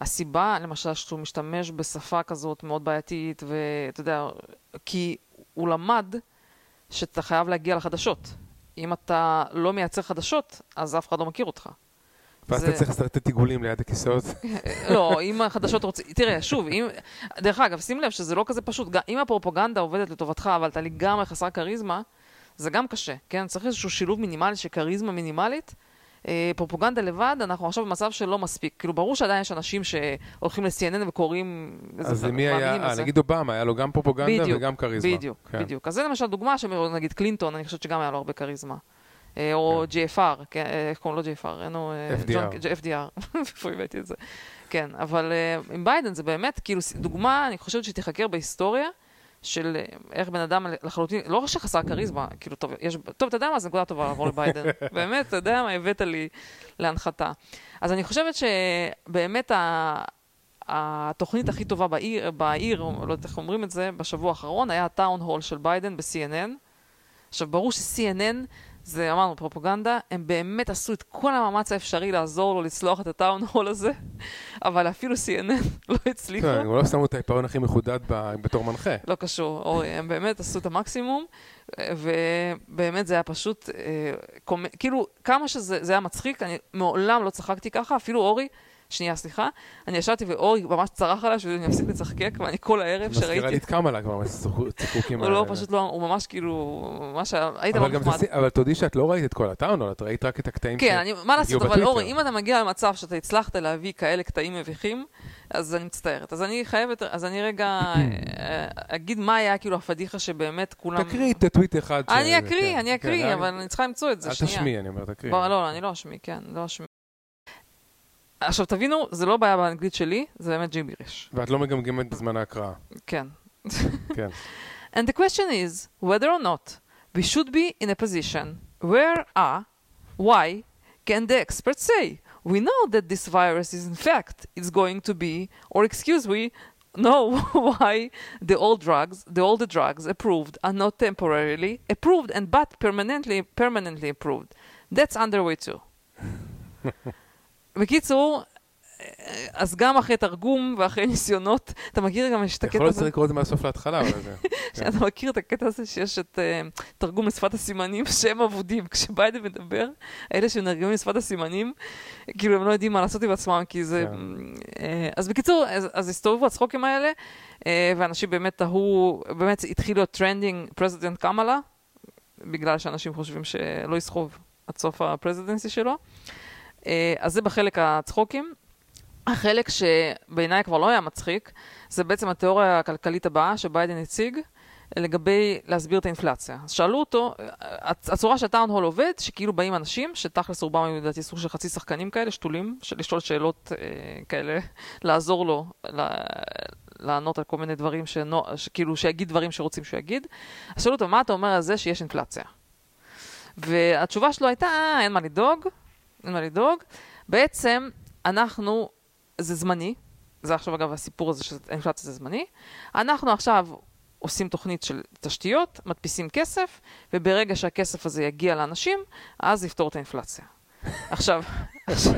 הסיבה, למשל, שהוא משתמש בשפה כזאת מאוד בעייתית, ואתה יודע, כי הוא למד שאתה חייב להגיע לחדשות. אם אתה לא מייצר חדשות, אז אף אחד לא מכיר אותך.
ואז אתה צריך לסרט את עיגולים ליד הכיסאות.
לא, אם החדשות רוצים... תראה, שוב, אם... דרך אגב, שים לב שזה לא כזה פשוט. אם הפרופגנדה עובדת לטובתך, אבל אתה לגמרי חסר כריזמה, זה גם קשה, כן? צריך איזשהו שילוב מינימלי של כריזמה מינימלית. אה, פרופגנדה לבד, אנחנו עכשיו במצב שלא מספיק. כאילו, ברור שעדיין יש אנשים שהולכים ל-CNN וקוראים...
אז מי היה? נגיד אובמה, היה לו גם פרופגנדה בדיוק, וגם כריזמה.
בדיוק, כן. בדיוק. אז זה למשל דוגמה שנגיד קלינטון, אני חושבת שגם היה לו הרבה כריזמה. אה, או כן. GFR, כן, אה, איך קוראים לו GFR? אין לו...
FDR.
FDR, איפה הבאתי את זה? כן, אבל עם ביידן זה באמת, כאילו, דוגמה, אני חושבת שתיחקר בהיסטוריה. של איך בן אדם לחלוטין, לא רק שחסר כריזמה, כאילו, טוב, יש, טוב, אתה יודע מה, זו נקודה טובה לעבור לביידן. באמת, אתה יודע מה, הבאת לי להנחתה. אז אני חושבת שבאמת ה... התוכנית הכי טובה בעיר, בעיר, לא יודעת איך אומרים את זה, בשבוע האחרון, היה הטאון הול של ביידן ב-CNN. עכשיו, ברור ש-CNN זה אמרנו פרופגנדה, הם באמת עשו את כל המאמץ האפשרי לעזור לו לצלוח את הטאון הול הזה, אבל אפילו CNN לא הצליחו.
כן, הם לא שמו את העיפרון הכי מחודד בתור מנחה.
לא קשור, אורי, הם באמת עשו את המקסימום, ובאמת זה היה פשוט, אה, כאילו, כמה שזה היה מצחיק, אני מעולם לא צחקתי ככה, אפילו אורי. שנייה, סליחה. אני ישבתי ואורי ממש צרח עליי שאני אפסיק לצחקק, ואני כל הערב שראיתי...
מזכירה לי את קמאלה כבר, צחוקים
האלה. הוא לא, פשוט לא, הוא ממש כאילו, ממש היית נחמד.
אבל תודי שאת לא ראית את כל הטאון, את ראית רק את הקטעים
כן, מה לעשות, אבל אורי, אם אתה מגיע למצב שאתה הצלחת להביא כאלה קטעים מביכים, אז אני מצטערת. אז אני חייבת, אז אני רגע אה, אגיד מה היה כאילו הפדיחה שבאמת כולם...
תקריא את הטוויט אחד.
אני אקריא, אני אקריא, כן, אבל אני צריכה למצוא את זה,
שנייה. אל תשמיע, אני אומר, תקריא.
לא, אני לא אשמיע, כן, לא אשמיע. עכשיו תבינו, זה לא בעיה באנגלית שלי, זה באמת ג'יביריש.
ואת לא מגמגמת בזמן ההקראה.
כן.
כן.
And the question is, whether or not we should be in a position where a, why can the experts say, we know that this virus is in fact is going to be, or excuse me, know why the old drugs, the older drugs approved are not temporarily approved and but permanently permanently approved. That's underway too. בקיצור, אז גם אחרי תרגום ואחרי ניסיונות, אתה מכיר גם יש את הקטע הזה...
יכול להיות לקרוא את זה מהסוף להתחלה, אבל זה...
אתה מכיר את הקטע הזה שיש את אה, תרגום לשפת הסימנים שהם אבודים. כשביידן מדבר, אלה שמתרגמים לשפת הסימנים, כאילו הם לא יודעים מה לעשות עם עצמם, כי זה... כן. אה, אז בקיצור, אז הסתובבו הצחוקים האלה, אה, ואנשים באמת תהו, באמת התחיל להיות trending President Kamala, בגלל שאנשים חושבים שלא יסחוב עד סוף ה presidency שלו. אה, אז זה בחלק הצחוקים. החלק שבעיניי כבר לא היה מצחיק, זה בעצם התיאוריה הכלכלית הבאה שביידן הציג לגבי להסביר את האינפלציה. אז שאלו אותו, הצורה שהטאון הול עובד, שכאילו באים אנשים, שתכלס רובם היו לדעתי סוג של חצי שחקנים כאלה, שתולים, של לשאול שאלות אה, כאלה, לעזור לו, לענות על כל מיני דברים, שנו, שכאילו שיגיד דברים שרוצים שהוא יגיד. אז שאלו אותו, מה אתה אומר על זה שיש אינפלציה? והתשובה שלו הייתה, אה, אין מה לדאוג, אין מה לדאוג. בעצם, אנחנו, זה זמני, זה עכשיו אגב הסיפור הזה שהאינפלציה זה זמני. אנחנו עכשיו עושים תוכנית של תשתיות, מדפיסים כסף, וברגע שהכסף הזה יגיע לאנשים, אז יפתור את האינפלציה. עכשיו, עכשיו,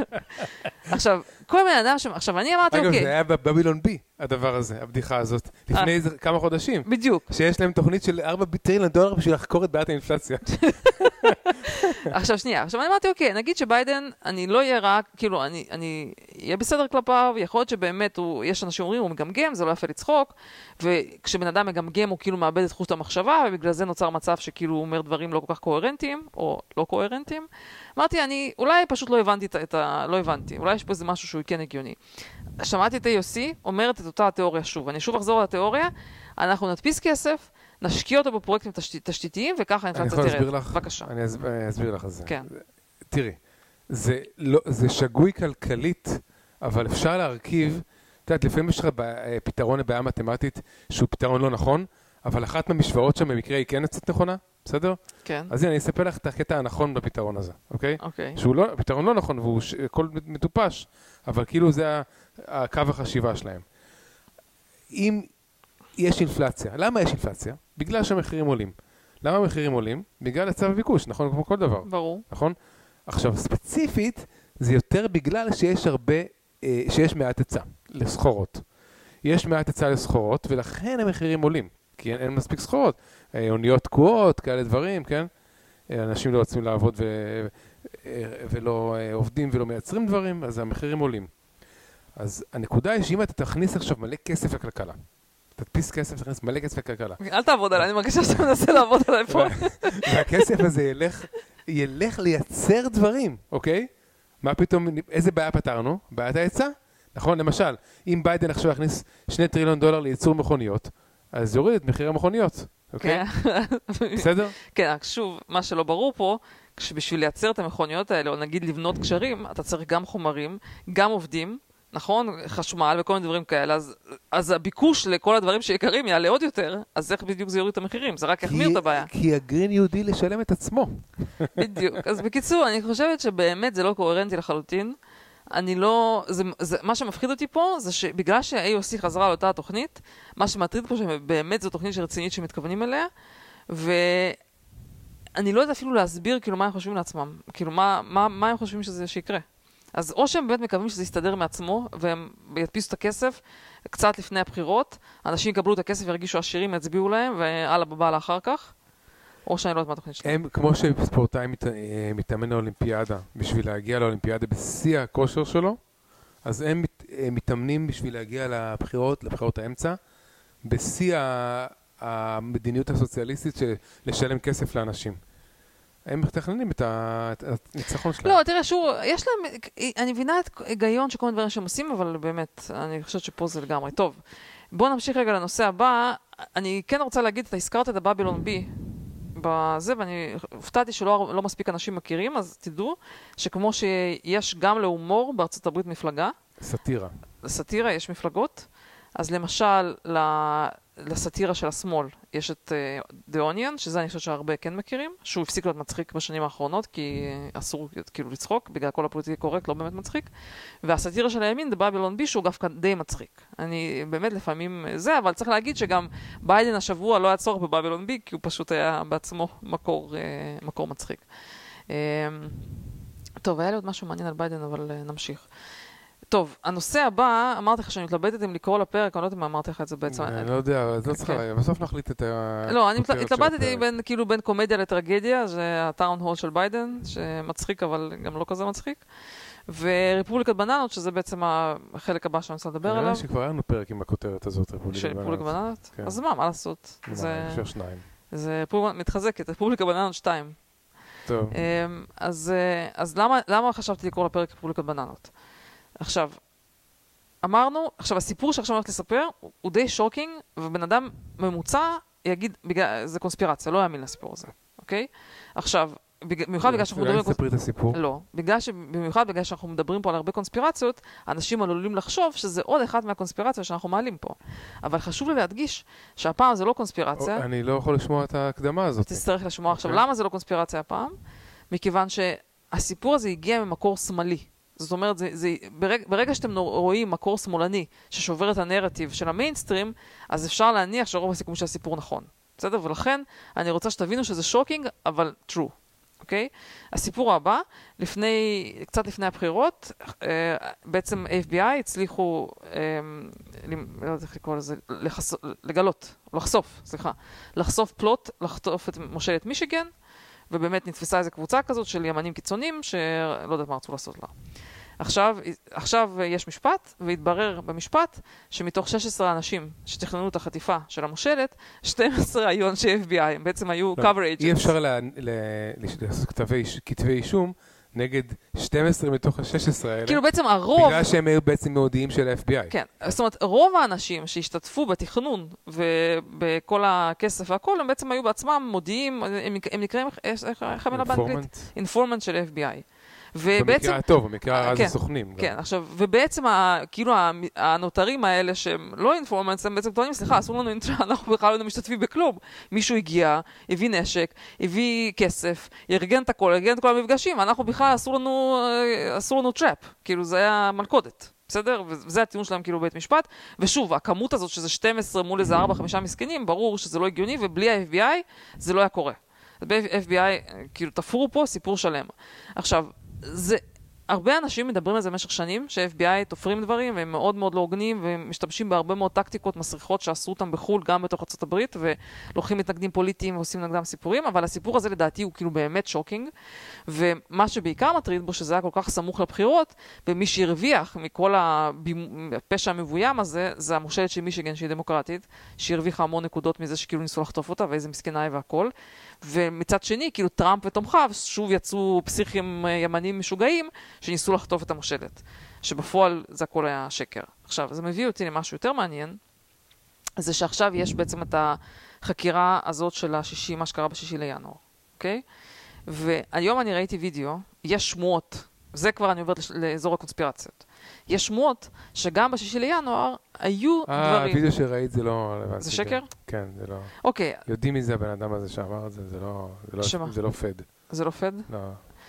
עכשיו, כל מיני אדם ש... עכשיו, אני אמרתי,
אגב,
אוקיי,
זה היה בבבילון בי, הדבר הזה, הבדיחה הזאת, לפני איזה כמה חודשים.
בדיוק.
שיש להם תוכנית של 4 טריליון דולר בשביל לחקור את בעיית האינפלציה.
עכשיו שנייה, עכשיו אני אמרתי, אוקיי, נגיד שביידן, אני לא אהיה רק, כאילו, אני, אני אהיה בסדר כלפיו, יכול להיות שבאמת, הוא, יש אנשים אומרים, הוא מגמגם, זה לא יפה לצחוק, וכשבן אדם מגמגם הוא כאילו מאבד את חוט המחשבה, ובגלל זה נוצר מצב שכאילו הוא אומר דברים לא כל כך קוהרנטיים, או לא קוהרנטיים. אמרתי, אני אולי פשוט לא הבנתי את, ה- את ה... לא הבנתי, אולי יש פה איזה משהו שהוא כן הגיוני. שמעתי את AOC אומרת את אותה התיאוריה שוב. אני שוב אחזור לתיאוריה, אנחנו נדפיס כסף, נשקיע אותו בפרויקטים תשת, תשתיתיים, וככה
אני
האינפלציה
יכול
תרד.
להסביר לך?
בבקשה.
אני אסב- אני אסביר לך את זה.
כן.
תראי, זה, לא, זה שגוי כלכלית, אבל אפשר להרכיב, את יודעת, לפעמים יש לך אה, פתרון לבעיה מתמטית שהוא פתרון לא נכון, אבל אחת מהמשוואות שם במקרה היא כן קצת נכונה, בסדר?
כן,
אז הנה, אני אספר לך את הקטע הנכון בפתרון הזה, אוקיי?
אוקיי.
שהוא לא, פתרון לא נכון והוא ש- הכל מטופש, אבל כאילו זה הקו החשיבה שלהם. אם יש אינפלציה, למה יש אינפלציה? בגלל שהמחירים עולים. למה המחירים עולים? בגלל היצע וביקוש, נכון? כמו כל דבר.
ברור.
נכון? עכשיו, ספציפית, זה יותר בגלל שיש הרבה, אה, שיש מעט היצע לסחורות. יש מעט היצע לסחורות, ולכן המחירים עולים, כי אין, אין מספיק סחורות. אה, אוניות תקועות, כאלה דברים, כן? אה, אנשים לא רוצים לעבוד ו, אה, ולא עובדים ולא מייצרים דברים, אז המחירים עולים. אז הנקודה היא שאם אתה תכניס עכשיו מלא כסף לכלכלה, תדפיס כסף, תכניס מלא כסף לכלכלה,
אל תעבוד עליי, אני מרגישה שאתה מנסה לעבוד עליי פה.
והכסף הזה ילך, ילך לייצר דברים, אוקיי? מה פתאום, איזה בעיה פתרנו? בעיית ההיצע. נכון? למשל, אם ביידן עכשיו יכניס שני טריליון דולר לייצור מכוניות, אז יוריד את מחיר המכוניות, אוקיי?
כן.
בסדר?
כן, רק שוב, מה שלא ברור פה, שבשביל לייצר את המכוניות האלה, או נגיד לבנות קשרים, אתה צריך גם חומרים, גם עובדים, נכון? חשמל וכל מיני דברים כאלה, אז, אז הביקוש לכל הדברים שיקרים יעלה עוד יותר, אז איך בדיוק זה יוריד את המחירים? זה רק יחמיר את הבעיה.
כי הגרין יהודי לשלם את עצמו.
בדיוק. אז בקיצור, אני חושבת שבאמת זה לא קוהרנטי לחלוטין. אני לא... זה, זה, מה שמפחיד אותי פה זה שבגלל שה-AOC חזרה על אותה התוכנית, מה שמטריד פה שבאמת זו תוכנית רצינית שמתכוונים אליה, ואני לא יודעת אפילו להסביר כאילו מה הם חושבים לעצמם. כאילו מה, מה, מה הם חושבים שזה שיקרה. אז או שהם באמת מקווים שזה יסתדר מעצמו, והם ידפיסו את הכסף קצת לפני הבחירות, אנשים יקבלו את הכסף, ירגישו עשירים, יצביעו להם, ואללה בבעלה אחר כך, או שאני לא יודעת מה התוכנית שלהם.
הם, כמו שספורטאי מת, אה, מתאמן לאולימפיאדה, בשביל להגיע לאולימפיאדה בשיא הכושר שלו, אז הם מת, אה, מתאמנים בשביל להגיע לבחירות, לבחירות האמצע, בשיא המדיניות הסוציאליסטית של לשלם כסף לאנשים. הם מתכננים את הניצחון שלהם.
לא, תראה, שוב, יש להם, אני מבינה את ההיגיון של כל מיני דברים שהם עושים, אבל באמת, אני חושבת שפה זה לגמרי. טוב, בואו נמשיך רגע לנושא הבא. אני כן רוצה להגיד, אתה הזכרת את הבבילון בי בזה, ואני הופתעתי שלא לא מספיק אנשים מכירים, אז תדעו שכמו שיש גם להומור בארצות הברית מפלגה,
סאטירה.
לסאטירה יש מפלגות, אז למשל, לסאטירה של השמאל יש את אה, The Onion, שזה אני חושבת שהרבה כן מכירים, שהוא הפסיק להיות מצחיק בשנים האחרונות, כי אסור כאילו לצחוק, בגלל כל ה politically correct, לא באמת מצחיק. והסאטירה של הימין, The Babylon Bee, שהוא דווקא די מצחיק. אני באמת לפעמים אה, זה, אבל צריך להגיד שגם ביידן השבוע לא היה צורך בבבילון בי, כי הוא פשוט היה בעצמו מקור, אה, מקור מצחיק. אממ, טוב, היה לי עוד משהו מעניין על ביידן, אבל נמשיך. טוב, הנושא הבא, אמרתי לך שאני מתלבטת אם לקרוא לפרק, אני לא יודעת אם אמרתי לך את זה בעצם.
אני לא יודע, אז לא צריכה,
כן.
בסוף נחליט את ה...
לא, אני התלבטתי. בין, כאילו בין קומדיה לטרגדיה, זה הטאון הול של ביידן, שמצחיק אבל גם לא כזה מצחיק, ורפובליקת בננות, שזה בעצם החלק הבא שאני רוצה לדבר
נראה
עליו,
לי שכבר היה לנו פרק עם הכותרת הזאת, רפובליקת בננות. כן.
אז מה, מה לעשות? זה-. זה מתחזקת, רפובליקה בננות 2.
טוב.
אמ, אז, אה, אז למה, למה חשבתי לקרוא לפרק רפובליקת בננות? עכשיו, אמרנו, עכשיו הסיפור שעכשיו אני הולכת לספר הוא, הוא די שוקינג, ובן אדם ממוצע יגיד, בגלל, זה קונספירציה, לא יאמין לסיפור הזה, אוקיי? עכשיו, במיוחד בגלל שאנחנו
אולי
מדברים... על
תספרי את הסיפור.
לא, בגלל ש... במיוחד בגלל שאנחנו מדברים פה על הרבה קונספירציות, אנשים עלולים לחשוב שזה עוד אחת מהקונספירציות שאנחנו מעלים פה. אבל חשוב לי להדגיש שהפעם זה לא קונספירציה,
אני לא יכול לשמוע את ההקדמה הזאת.
תצטרך לשמוע עכשיו
אוקיי.
למה זה לא קונספירציה הפעם, מכיוון שהסיפור הזה הגיע ממקור שמאלי. זאת אומרת, זה, זה, ברג, ברגע שאתם רואים מקור שמאלני ששובר את הנרטיב של המיינסטרים, אז אפשר להניח שרוב הסיכויים שהסיפור נכון. בסדר? ולכן אני רוצה שתבינו שזה shocking, אבל true. אוקיי? הסיפור הבא, לפני, קצת לפני הבחירות, אה, בעצם FBI הצליחו, אה, לא יודעת איך לקרוא לזה, לחס... לגלות, לחשוף, סליחה, לחשוף פלוט, לחטוף את מושלת מישיגן, ובאמת נתפסה איזו קבוצה כזאת של ימנים קיצונים, שלא יודעת מה רצו לעשות לה. עכשיו, עכשיו יש משפט, והתברר במשפט שמתוך 16 אנשים שתכננו את החטיפה של המושלת, 12 היו אנשי FBI, הם בעצם היו
לא,
cover agents.
אי אפשר לעשות כתבי אישום נגד 12 מתוך ה-16 האלה.
כאילו בעצם הרוב...
בגלל שהם היו בעצם מודיעים של ה-FBI.
כן, זאת אומרת, רוב האנשים שהשתתפו בתכנון ובכל הכסף והכל, הם בעצם היו בעצמם מודיעים, הם, הם נקראים, איך המילה באנגלית? informant של FBI.
ובעצם... במקרה הטוב, במקרה הרע
כן,
זה סוכנים.
כן, גם. עכשיו, ובעצם ה, כאילו הנותרים האלה שהם לא informants, הם בעצם טוענים, סליחה, עשו לנו, אנחנו בכלל לא משתתפים בכלום. מישהו הגיע, הביא נשק, הביא כסף, ארגן את הכל, ארגן את כל המפגשים, אנחנו בכלל עשו לנו, אה, עשו לנו trap. כאילו, זה היה מלכודת. בסדר? וזה הטיעון שלהם כאילו בבית משפט. ושוב, הכמות הזאת שזה 12 מול איזה 4-5 מסכנים, ברור שזה לא הגיוני, ובלי ה-FBI זה לא היה קורה. ב-FBI, אה, כאילו, תפרו פה סיפור שלם. עכשיו, זה, הרבה אנשים מדברים על זה במשך שנים, ש-FBI תופרים דברים, והם מאוד מאוד לא הוגנים, ומשתמשים בהרבה מאוד טקטיקות מסריחות שעשו אותם בחו"ל, גם בתוך ארה"ב, ולוקחים מתנגדים פוליטיים ועושים נגדם סיפורים, אבל הסיפור הזה לדעתי הוא כאילו באמת שוקינג, ומה שבעיקר מטריד בו, שזה היה כל כך סמוך לבחירות, ומי שהרוויח מכל הפשע המבוים הזה, זה המושלת של מישיגן שהיא דמוקרטית, שהרוויחה המון נקודות מזה שכאילו ניסו לחטוף אותה, ואיזה מסכנה היא והכל. ומצד שני, כאילו טראמפ ותומכיו שוב יצאו פסיכים אה, ימנים משוגעים שניסו לחטוף את המושלת. שבפועל זה הכל היה שקר. עכשיו, זה מביא אותי למשהו יותר מעניין, זה שעכשיו יש בעצם את החקירה הזאת של השישי, מה שקרה בשישי לינואר, אוקיי? והיום אני ראיתי וידאו, יש שמועות, זה כבר אני עוברת לאזור הקונספירציות. יש שמועות שגם בשישי לינואר היו
아,
דברים...
אה, הווידאו שראית זה לא רלוונטי.
זה שקר?
כן, זה לא...
אוקיי.
יודעים מי זה הבן אדם הזה שאמר את זה, זה לא... זה לא,
שמה?
זה לא פד.
זה לא פד?
לא,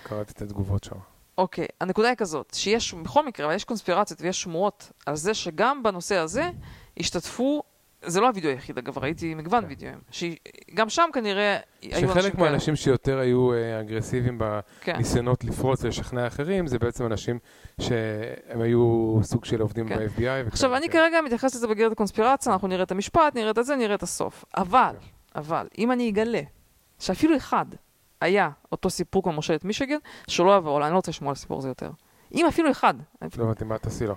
קראתי את התגובות שם.
אוקיי, הנקודה היא כזאת, שיש, בכל מקרה, אבל יש קונספירציות ויש שמועות על זה שגם בנושא הזה השתתפו, זה לא הווידאו היחיד אגב, ראיתי מגוון
כן.
וידאוים, שגם שם כנראה היו אנשים
שחלק
כאלה.
מהאנשים שיותר היו אה, אגרסיביים
כן.
בניסיונות לפרוץ ולשכנע אחרים, זה בעצם אנשים שהם היו סוג של עובדים
כן.
ב-FBI.
עכשיו, אני. כרגע מתייחסת לזה בגלל הקונספירציה, אנחנו נראה את המשפט, נראה את זה, נראה את הסוף. אבל,
כן.
אבל, אם אני אגלה שאפילו אחד היה אותו סיפור כמו מושלת מישיגן, שלא יבוא, אני לא רוצה לשמוע על הסיפור הזה יותר. אם אפילו אחד,
לא הבנתי מה תעשי לו.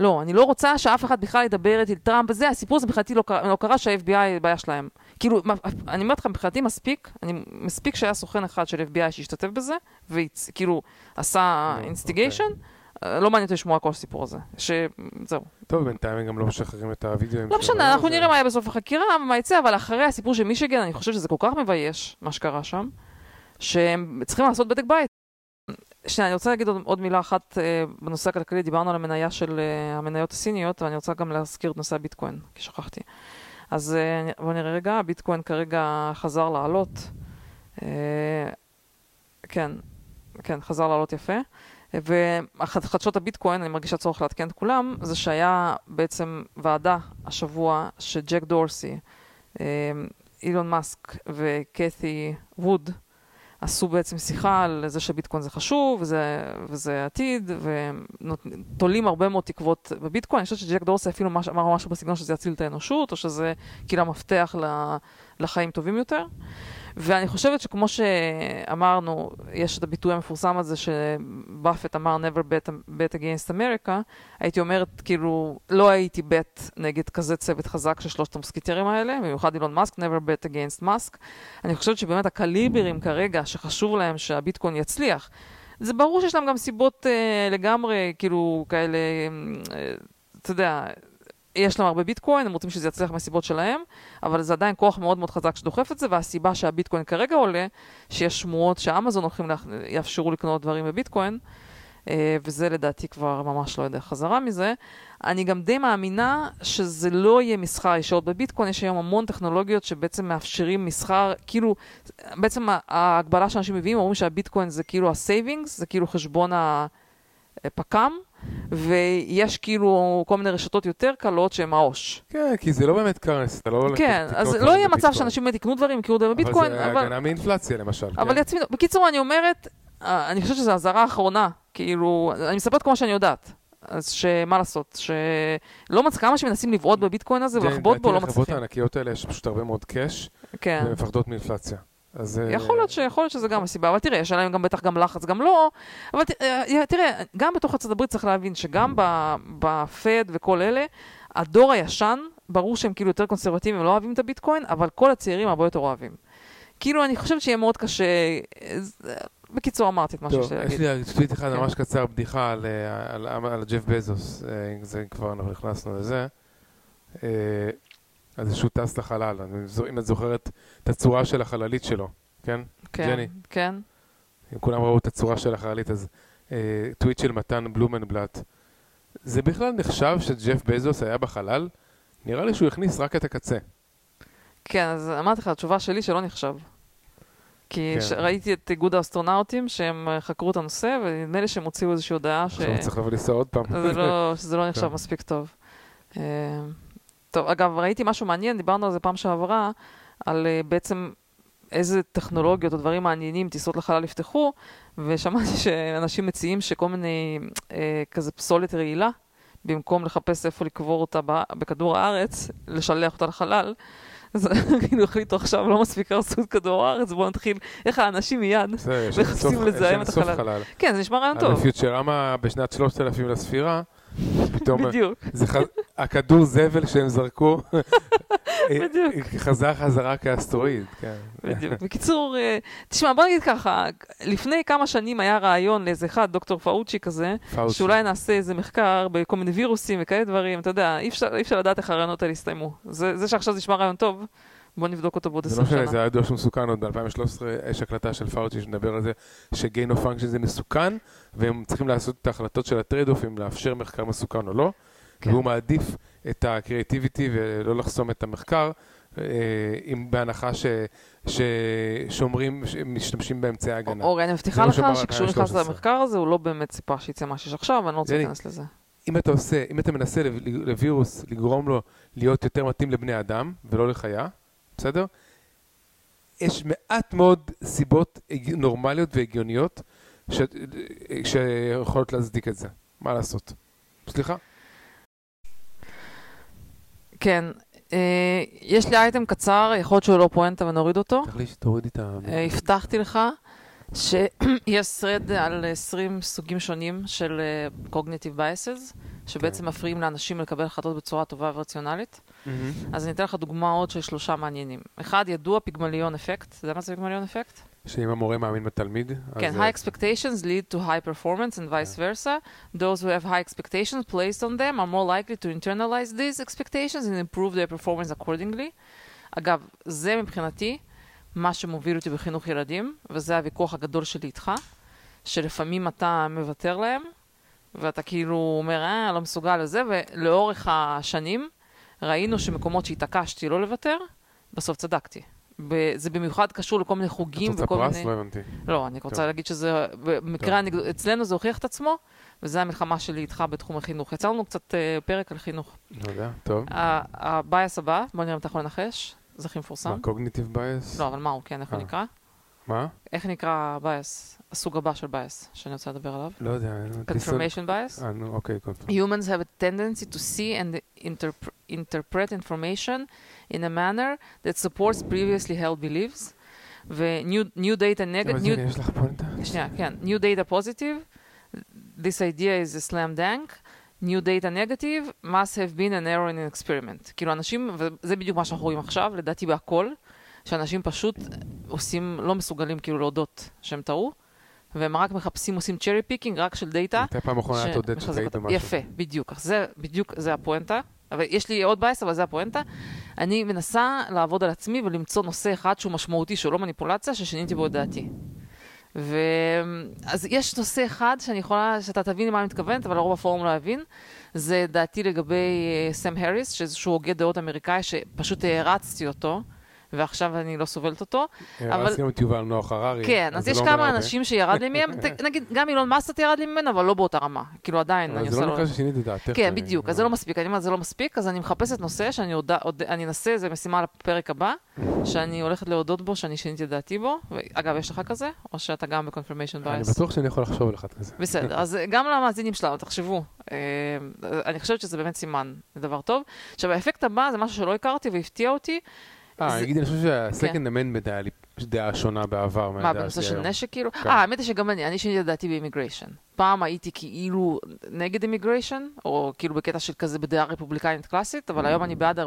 לא, אני לא רוצה שאף אחד בכלל ידבר איתי טראמפ וזה, הסיפור הזה מבחינתי לא לא קרה שה-FBI בעיה שלהם. כאילו, מה- אני אומרת לך, מבחינתי מספיק, אני, מספיק שהיה סוכן אחד של FBI שהשתתף בזה, וכאילו עשה. אינסטיגיישן, לא מעניין אותי לשמוע כל הסיפור הזה. שזהו.
טוב, בינתיים הם גם לא משחררים את הווידאוים.
לא משנה, אנחנו
זה-
נראה מה יהיה בסוף החקירה, ומה יצא, אבל אחרי הסיפור של מישיגן, אני חושבת שזה כל כך מבייש, מה שקרה שם, שהם צריכים לעשות בדק בית. שנייה, אני רוצה להגיד עוד, עוד מילה אחת אה, בנושא הכלכלי, דיברנו על המניה של אה, המניות הסיניות, ואני רוצה גם להזכיר את נושא הביטקוין, כי שכחתי. אז אה, בואו נראה רגע, הביטקוין כרגע חזר לעלות. אה, כן, כן, חזר לעלות יפה. וחדשות הביטקוין, אני מרגישה צורך לעדכן את כולם, זה שהיה בעצם ועדה השבוע שג'ק דורסי, אה, אילון מאסק וקת'י ווד עשו בעצם שיחה על זה שביטקוין זה חשוב, וזה, וזה עתיד, ותולים הרבה מאוד תקוות בביטקוין. אני חושבת שג'ק דורסי אפילו מש, אמר משהו בסגנון שזה יציל את האנושות, או שזה כאילו המפתח ל, לחיים טובים יותר. ואני חושבת שכמו שאמרנו, יש את הביטוי המפורסם הזה שבאפט אמר never bet, bet against America, הייתי אומרת, כאילו, לא הייתי bet נגד כזה צוות חזק של שלושת המוסקיטרים האלה, במיוחד אילון מאסק, never bet against מאסק. אני חושבת שבאמת הקליברים כרגע, שחשוב להם שהביטקוין יצליח, זה ברור שיש להם גם סיבות אה, לגמרי, כאילו, כאלה, אה, אתה יודע, יש להם הרבה ביטקוין, הם רוצים שזה יצליח מהסיבות שלהם, אבל זה עדיין כוח מאוד מאוד חזק שדוחף את זה, והסיבה שהביטקוין כרגע עולה, שיש שמועות שאמזון הולכים, לה... יאפשרו לקנות דברים בביטקוין, אה, וזה לדעתי כבר ממש לא יודע חזרה מזה. אני גם די מאמינה שזה לא יהיה מסחר ישירות בביטקוין, יש היום המון טכנולוגיות שבעצם מאפשרים מסחר, כאילו, בעצם ההגבלה שאנשים מביאים, אומרים שהביטקוין זה כאילו ה savings, זה כאילו חשבון הפק"ם, ויש כאילו כל מיני רשתות יותר קלות שהן העו"ש.
כן, כי זה לא באמת currency, אתה לא
כן, אז לא יהיה מצב. שאנשים באמת יקנו דברים, יקנו דברים בביטקוין,
אבל זה
אבל...
הגנה מאינפלציה למשל.
אבל
כן?
יצמידו. בקיצור, אני אומרת, אה, אני חושבת שזו אזהרה אחרונה. כאילו, אני מספרת כמו שאני יודעת. אז שמה לעשות, שלא מצליח, כמה שמנסים לבעוט בביטקוין הזה
כן,
ולחבוט בו, לא
לדעתי לחברות
מצליחים.
הענקיות האלה יש פשוט הרבה מאוד קאש,
כן.
והן מפחדות מאינפלציה. אז... אה,
יכול להיות, ש... יכול להיות שזה גם הסיבה, אבל תראה, יש עליהם גם בטח גם לחץ, גם לא, אבל ת... אה, תראה, גם בתוך ארצות הברית צריך להבין שגם בפד וכל אלה, הדור הישן, ברור שהם כאילו יותר קונסרבטיביים, לא אוהבים את הביטקוין, אבל כל הצעירים הרבה יותר אוהבים. כאילו, אני חושבת שיהיה מאוד קשה... אה, בקיצור, אמרתי את מה שיש לי
יש
להגיד.
לי טוויט אחד
כן.
ממש קצר, בדיחה על, אה, על, על, על ג'ף בזוס, אה, אם זה כבר אנחנו נכנסנו לזה. אה, אז שהוא טס לחלל, אם את זוכרת את הצורה של החללית שלו, כן?
כן,
ג'ני.
כן.
אם כולם ראו את הצורה של החללית, אז אה, טוויט של מתן בלומנבלט. זה בכלל נחשב שג'ף בזוס היה בחלל? נראה לי שהוא הכניס רק את הקצה.
כן, אז אמרתי לך, התשובה שלי שלא נחשב. כי
כן.
ש- ראיתי את איגוד האסטרונאוטים שהם אה, חקרו את הנושא, ונדמה לי שהם הוציאו איזושהי הודעה ש...
עכשיו צריך לבוא לנסוע עוד פעם.
זה לא, שזה לא נחשב
טוב.
מספיק טוב. טוב, אגב, ראיתי משהו מעניין, דיברנו על זה פעם שעברה, על אה, בעצם איזה טכנולוגיות או דברים מעניינים טיסות לחלל יפתחו, ושמעתי שאנשים מציעים שכל מיני אה, כזה פסולת רעילה, במקום לחפש איפה לקבור אותה בכדור הארץ, לשלח אותה לחלל. אז כאילו החליטו עכשיו, לא מספיק הרסו את כדור הארץ, בואו נתחיל, איך האנשים מיד.
אינסוף-
לזהם את החלל. כן, זה נשמע רעיון טוב.
בפיוטרמה בשנת 3000 לספירה, פתאום
בדיוק.
זה ח... הכדור זבל שהם זרקו,
בדיוק.
חזר חזרה כאסטרואיד, כן.
בדיוק. בקיצור, אה, תשמע, בוא נגיד ככה, לפני כמה שנים היה רעיון לאיזה אחד, דוקטור פאוצ'י כזה,
פאוצ'י.
שאולי נעשה איזה מחקר בכל מיני וירוסים וכאלה דברים, אתה יודע, אי אפשר, אי אפשר לדעת איך הרעיונות האלה יסתיימו. זה, זה שעכשיו זה נשמע רעיון טוב, בוא נבדוק אותו בעוד
זה
20
לא משנה,
שנה.
זה היה ידוע שהוא מסוכן עוד ב-2013, יש הקלטה של פאוצ'י שמדבר על זה ש gain of function זה מסוכן, והם צריכים לעשות את ההחלטות של ה trade-off אם לאפשר מחקר מסוכן או לא,
כן.
והוא מעדיף את ה creativity ולא לחסום את המחקר, אה, אם בהנחה ש- ששומרים, משתמשים באמצעי הגנה.
אורי, אני מבטיחה לך שכשהוא נכנס
2013.
למחקר הזה, הוא לא באמת ציפה שיצא מה שיש עכשיו, ואני לא רוצה. להיכנס לזה.
אם אתה עושה, אם אתה מנסה לווירוס לגרום לו להיות יותר מתאים לבני אדם ולא לחיה, בסדר? יש מעט מאוד סיבות נורמליות והגיוניות ש- שיכולות להצדיק את זה. מה לעשות? סליחה?
כן, אה, יש לי אייטם קצר, יכול להיות שהוא לא פואנטה ונוריד אותו.
צריך לי שתורידי את ה...
אה, הבטחתי לך שיש thread על 20 סוגים שונים של אה, cognitive biases, שבעצם מפריעים לאנשים לקבל החלטות בצורה טובה ורציונלית.
מהמם.
אז אני אתן לך דוגמאות של שלושה מעניינים. אחד, ידוע פיגמליון אפקט. אתה יודע מה זה פיגמליון אפקט?
שאם המורה מאמין בתלמיד,
כן,
אז...
high expectations lead to high performance and vice versa. Those who have high expectations placed on them are more likely to internalize these expectations and improve their performance accordingly. אגב, זה מבחינתי מה שמוביל אותי בחינוך ילדים, וזה הוויכוח הגדול שלי איתך, שלפעמים אתה מוותר להם, ואתה כאילו אומר, אה, לא מסוגל לזה, ולאורך השנים ראינו שמקומות שהתעקשתי לא לוותר, בסוף צדקתי. ב- זה במיוחד קשור לכל מיני
את
חוגים
רוצה
וכל
פרס?
מיני...
לא הבנתי.
לא, אני רוצה
טוב. להגיד
שזה, במקרה, הנגד... אצלנו זה הוכיח את עצמו, וזה המלחמה שלי איתך בתחום החינוך. יצא לנו קצת אה, פרק על חינוך.
לא יודע, טוב.
הבייס הבא, בוא נראה אם אתה יכול לנחש, זה הכי מפורסם.
מה, קוגניטיב בייס?
לא, אבל מה הוא, כן, איך הוא
אה.
נקרא?
מה?
איך נקרא הבייס, הסוג הבא של בייס, שאני רוצה לדבר עליו?
לא יודע.
confirmation bias.
אה, נו, אוקיי, confirmation.
Humans have a tendency to see and interp- interpret information in a manner that supports previously held beliefs. ו-new new data negative,
יש לך פואנטה?
שנייה, כן, new data positive, this idea is a slam dunk, new data negative, must have been an error in an experiment. כאילו אנשים, וזה בדיוק מה שאנחנו רואים עכשיו, לדעתי בהכל, שאנשים פשוט עושים, לא מסוגלים כאילו להודות שהם טעו, והם רק מחפשים, עושים cherry picking רק של דאטה.
מתי פעם אחרונה את הודית שטעית. במשהו?
יפה, בדיוק. זה בדיוק, זה הפואנטה. אבל יש לי עוד bias, אבל זה הפואנטה. אני מנסה לעבוד על עצמי ולמצוא נושא אחד שהוא משמעותי, שהוא לא מניפולציה, ששיניתי בו את דעתי. ו... אז יש נושא אחד שאני יכולה, שאתה תבין למה אני מתכוונת, אבל הרוב הפורום לא יבין. זה דעתי לגבי אה, סם הריס, שאיזשהו הוגה דעות אמריקאי, שפשוט הערצתי אותו, ועכשיו אני לא סובלת אותו. אבל-
הרסתי גם את יובל נוח הררי.
כן, אז יש
לא
כמה
הרבה.
אנשים שירד לי מהם, נגיד, גם אילון מאסק ירד לי ממנו, אבל לא באותה רמה. כאילו עדיין, אני
אבל זה
עושה
לא
לו...
נקרא ששינית את דעתך.
כן,
אני-
בדיוק, אז זה לא מספיק, אני אומרת, זה לא מספיק, אז אני מחפשת נושא שאני אני אנסה, זו משימה לפרק הבא, שאני הולכת להודות בו, שאני שיניתי את דעתי בו. אגב, יש לך כזה? או שאתה גם ב-confirmation
אני
bias?
בטוח שאני יכול לחשוב על אחד כזה.
בסדר, אז גם למאזינים שלנו, תחשבו. אה, אני חושבת שזה באמת סימן, זה דבר טוב. עכשיו, האפקט הבא זה משהו שלא הכרתי והפתיע אותי.
אה,
זה-
אני חושב שה-second amendment היה לי דעה שונה בעבר
מה,
מהדעה
בנושא
שלי
של
היום.
נשק כאילו?
כן.
אה, האמת היא שגם אני, אני שיניתי את דעתי ב immigration. פעם הייתי כאילו נגד immigration, או כאילו בקטע של כזה בדעה רפובליקנית קלאסית, אבל היום אני בעד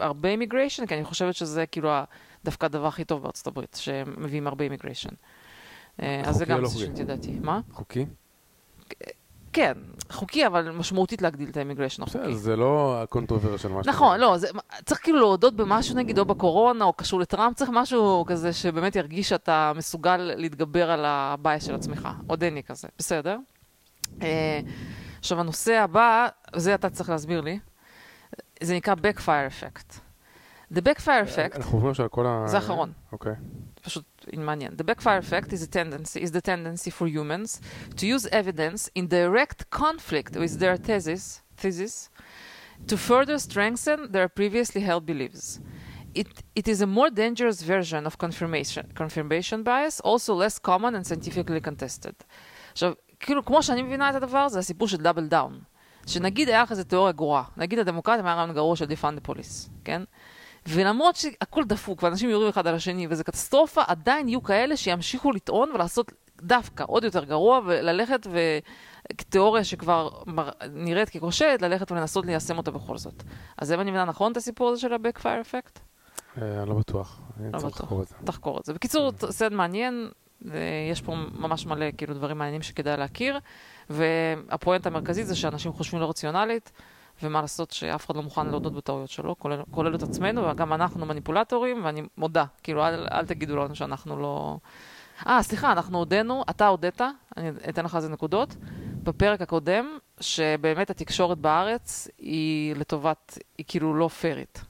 הרבה immigration, כי אני חושבת שזה כאילו דווקא הדבר הכי טוב בארצות הברית, שמביאים הרבה immigration. אה, אז זה גם
לא
נושא
חוקי?
שיניתי את דעתי. מה?
חוקי?
כן, חוקי, אבל משמעותית להגדיל את ה immigration
החוקי. זה לא ה controversial מה שאתה
נכון. לא, זה, צריך כאילו להודות במשהו נגיד, או בקורונה, או קשור לטראמפ, צריך משהו כזה שבאמת ירגיש שאתה מסוגל להתגבר על הבעיה של עצמך. עוד אין לי כזה, בסדר. אה, עכשיו, הנושא הבא, זה אתה צריך להסביר לי, זה נקרא Backfire Effect. The Backfire Effect,
אנחנו עוברים עכשיו על כל ה...
זה האחרון.
אוקיי.
פשוט מעניין. The backfire effect is a tendency, is the tendency for humans to use evidence in direct conflict with their thesis, thesis to further strengthen their previously held beliefs. It, it is a more dangerous version of confirmation, confirmation bias, also less common and scientifically contested. עכשיו, כאילו, כמו שאני מבינה את הדבר, זה הסיפור של דאבל דאון. שנגיד היה לך איזה תיאוריה גרועה, נגיד הדמוקרטיה היה רעיון גרוע של defund the police, כן? ולמרות שהכל דפוק ואנשים יורים אחד על השני וזה קטסטרופה, עדיין יהיו כאלה שימשיכו לטעון ולעשות דווקא עוד יותר גרוע וללכת וכתיאוריה שכבר מר- נראית ככושלת, ללכת ולנסות ליישם אותה בכל זאת. אז אם אני מבינה נכון את הסיפור הזה של ה-Backfire Effect?
אה, לא בטוח.
לא בטוח.
לחקור את זה.
תחקור את זה. בקיצור, סרט מעניין, אה, יש פה ממש מלא כאילו דברים מעניינים שכדאי להכיר, והפואנטה המרכזית זה שאנשים חושבים לא רציונלית, ומה לעשות שאף אחד לא מוכן להודות בטעויות שלו, כולל, כולל את עצמנו, וגם אנחנו מניפולטורים, ואני מודה, כאילו אל, אל תגידו לנו שאנחנו לא... אה, סליחה, אנחנו הודינו, אתה הודית, אני אתן לך איזה נקודות, בפרק הקודם, שבאמת התקשורת בארץ היא לטובת, היא כאילו לא פיירית.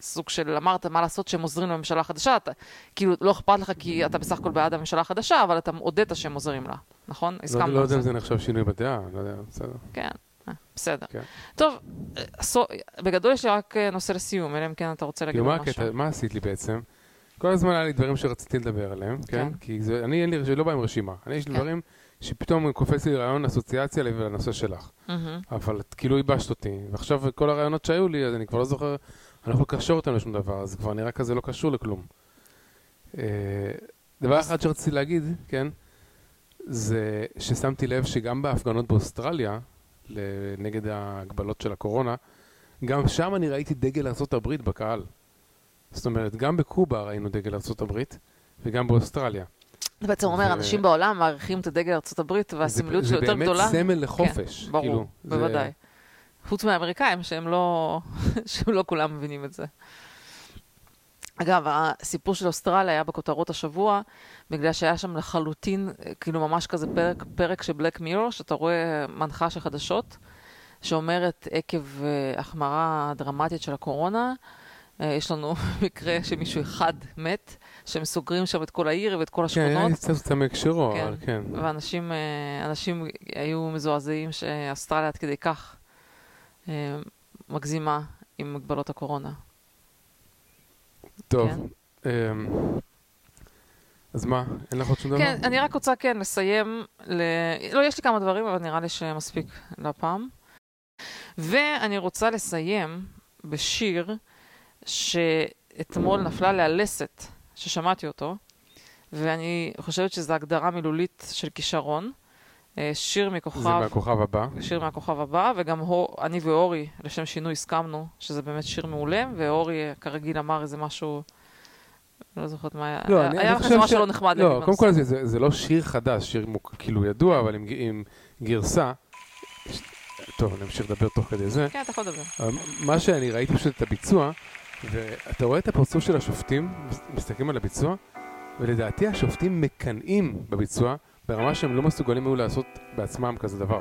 סוג של אמרת מה לעשות שהם עוזרים לממשלה חדשה, אתה, כאילו לא אכפת לך כי אתה בסך הכל בעד הממשלה החדשה, אבל אתה הודית שהם עוזרים לה, נכון?
לא-
הסכמנו
לא
על
יודע אם
זה.
נחשב שינוי בדעה, לא יודע, בסדר.
כן, בסדר.
כן.
טוב, אה, סו- בגדול יש לי רק אה, נושא לסיום, אלא אם כן אתה רוצה להגיד
כאילו,
משהו.
מה עשית לי בעצם? כל הזמן היה לי דברים שרציתי לדבר עליהם, כן?
כן.
כי זה- אני, אין לי, לא בא עם רשימה. אני, יש לי
כן.
דברים שפתאום קופץ לי רעיון אסוציאציה לנושא שלך.
מהמם.
אבל כאילו ייבשת אותי, ועכשיו כל הרעיונות שהיו לי, אז אני כבר לא זוכר, אני לא יכול לקשור אותם לשום דבר, אז כבר נראה כזה לא קשור לכלום. אה, דבר אחד שרציתי להגיד, כן, זה ששמתי לב שגם בהפגנות באוסטרליה, נגד ההגבלות של הקורונה, גם שם אני ראיתי דגל ארה"ב בקהל. זאת אומרת, גם בקובה ראינו דגל ארה"ב, וגם באוסטרליה.
זה בעצם אומר,
ו-
אנשים בעולם מעריכים את הדגל הברית והסמליות שלו יותר גדולה.
זה באמת סמל לחופש.
ברור,
כאילו, זה-
בוודאי. חוץ מהאמריקאים, שהם לא, שהם לא כולם מבינים את זה. אגב, הסיפור של אוסטרליה היה בכותרות השבוע, בגלל שהיה שם לחלוטין, אה, כאילו ממש כזה פרק, פרק של בלק מירור, שאתה רואה מנחה של חדשות, שאומרת עקב אה, החמרה דרמטית של הקורונה, אה, יש לנו מקרה שמישהו אחד מת, שהם סוגרים שם את כל העיר ואת כל
כן, היה
השכונות.
לי קצת קצת מהקשרו,
כן.
אבל כן.
ואנשים אה, אנשים היו מזועזעים שאוסטרליה עד כדי כך מגזימה עם מגבלות הקורונה.
טוב.
כן.
אמ, אז מה, אין לך עוד שום דבר?
כן, אני רק רוצה כן לסיים, ל... לא, יש לי כמה דברים, אבל נראה לי שמספיק לפעם. ואני רוצה לסיים בשיר שאתמול נפלה עליה לסת, ששמעתי אותו, ואני חושבת שזו הגדרה מילולית של כישרון. אה, שיר
זה
מכוכב...
מהכוכב הבא.
שיר מהכוכב הבא, וגם הו, אני ואורי, לשם שינוי, הסכמנו שזה באמת שיר מעולה, ואורי כרגיל אמר איזה משהו, לא זוכרת מה היה,
לא,
היה-
אני-
היה לך משהו
ש-
לא נחמד
לא, קודם כל. זה- זה זה לא שיר חדש, שיר מוק- כאילו ידוע, אבל עם עם גרסה. ש- טוב, אני אמשיך לדבר תוך כדי זה.
כן, אתה יכול לדבר.
אבל מה שאני ראיתי פשוט את הביצוע, ואתה רואה את הפרצוף של השופטים, מס- מסתכלים על הביצוע, ולדעתי השופטים מקנאים בביצוע, ברמה שהם לא מסוגלים היו לעשות בעצמם כזה דבר.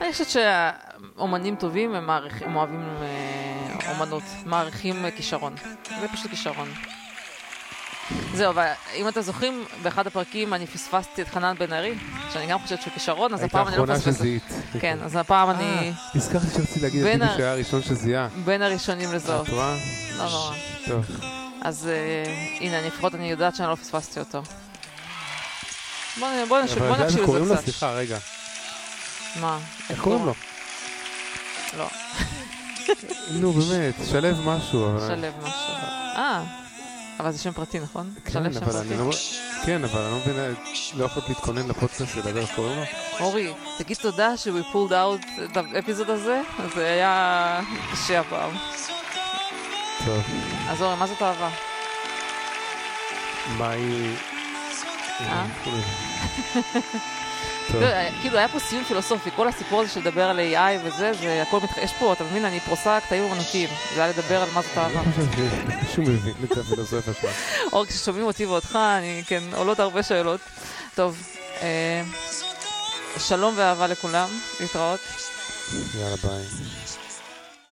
אני חושבת שאומנים טובים הם, מעריך, הם אוהבים אה, אומנות, מעריכים אה, כישרון. זה פשוט כישרון. זהו, אבל אם אתם זוכרים, באחד הפרקים אני פספסתי את חנן בן ארי, שאני גם חושבת שהוא כישרון, אז הפעם אני לא
האחרונה
מפספסת.
שזיהית.
כן, אז הפעם אני
נזכרתי שרציתי להגיד את
ה-
שהיה הראשון שזיהה.
בין הראשונים לזהות.
את רואה?
לא נורא.
טוב.
אז אה, הנה, לפחות אני יודעת שאני לא פספסתי אותו. בוא בוא נשב- בוא
אבל
נקשיב לזה
לו?
קצת.
סליחה, רגע.
מה?
איך קוראים לו?
לא,
נו, באמת, שלב משהו. אבל-
שלב משהו. אה, אבל זה שם פרטי, נכון?
כן,
שלב שם
אבל
פרטי.
אני לא... כן, אבל אני לא מבין, לא יכולת להתכונן לפודקאסט ולדבר איך קוראים לו?
אורי, תגיד תודה ש- we pulled out את האפיזוד הזה, זה היה קשה הפעם.
טוב.
אז אורי, מה זאת אהבה?
מה היא...
אה?
טוב.
לא, היה- כאילו היה פה סיום פילוסופי, כל הסיפור הזה של לדבר על AI וזה, זה הכל מתח... יש פה, אתה מבין, אני פרוסה קטעים אמנותיים. זה היה לדבר על מה זאת אהבה.
שמישהו מבין את הפילוסופיה שלך.
אור, כששומעים אותי ואותך, אני, כן, עולות הרבה שאלות. טוב, אה, שלום ואהבה לכולם, להתראות.
יאללה, ביי.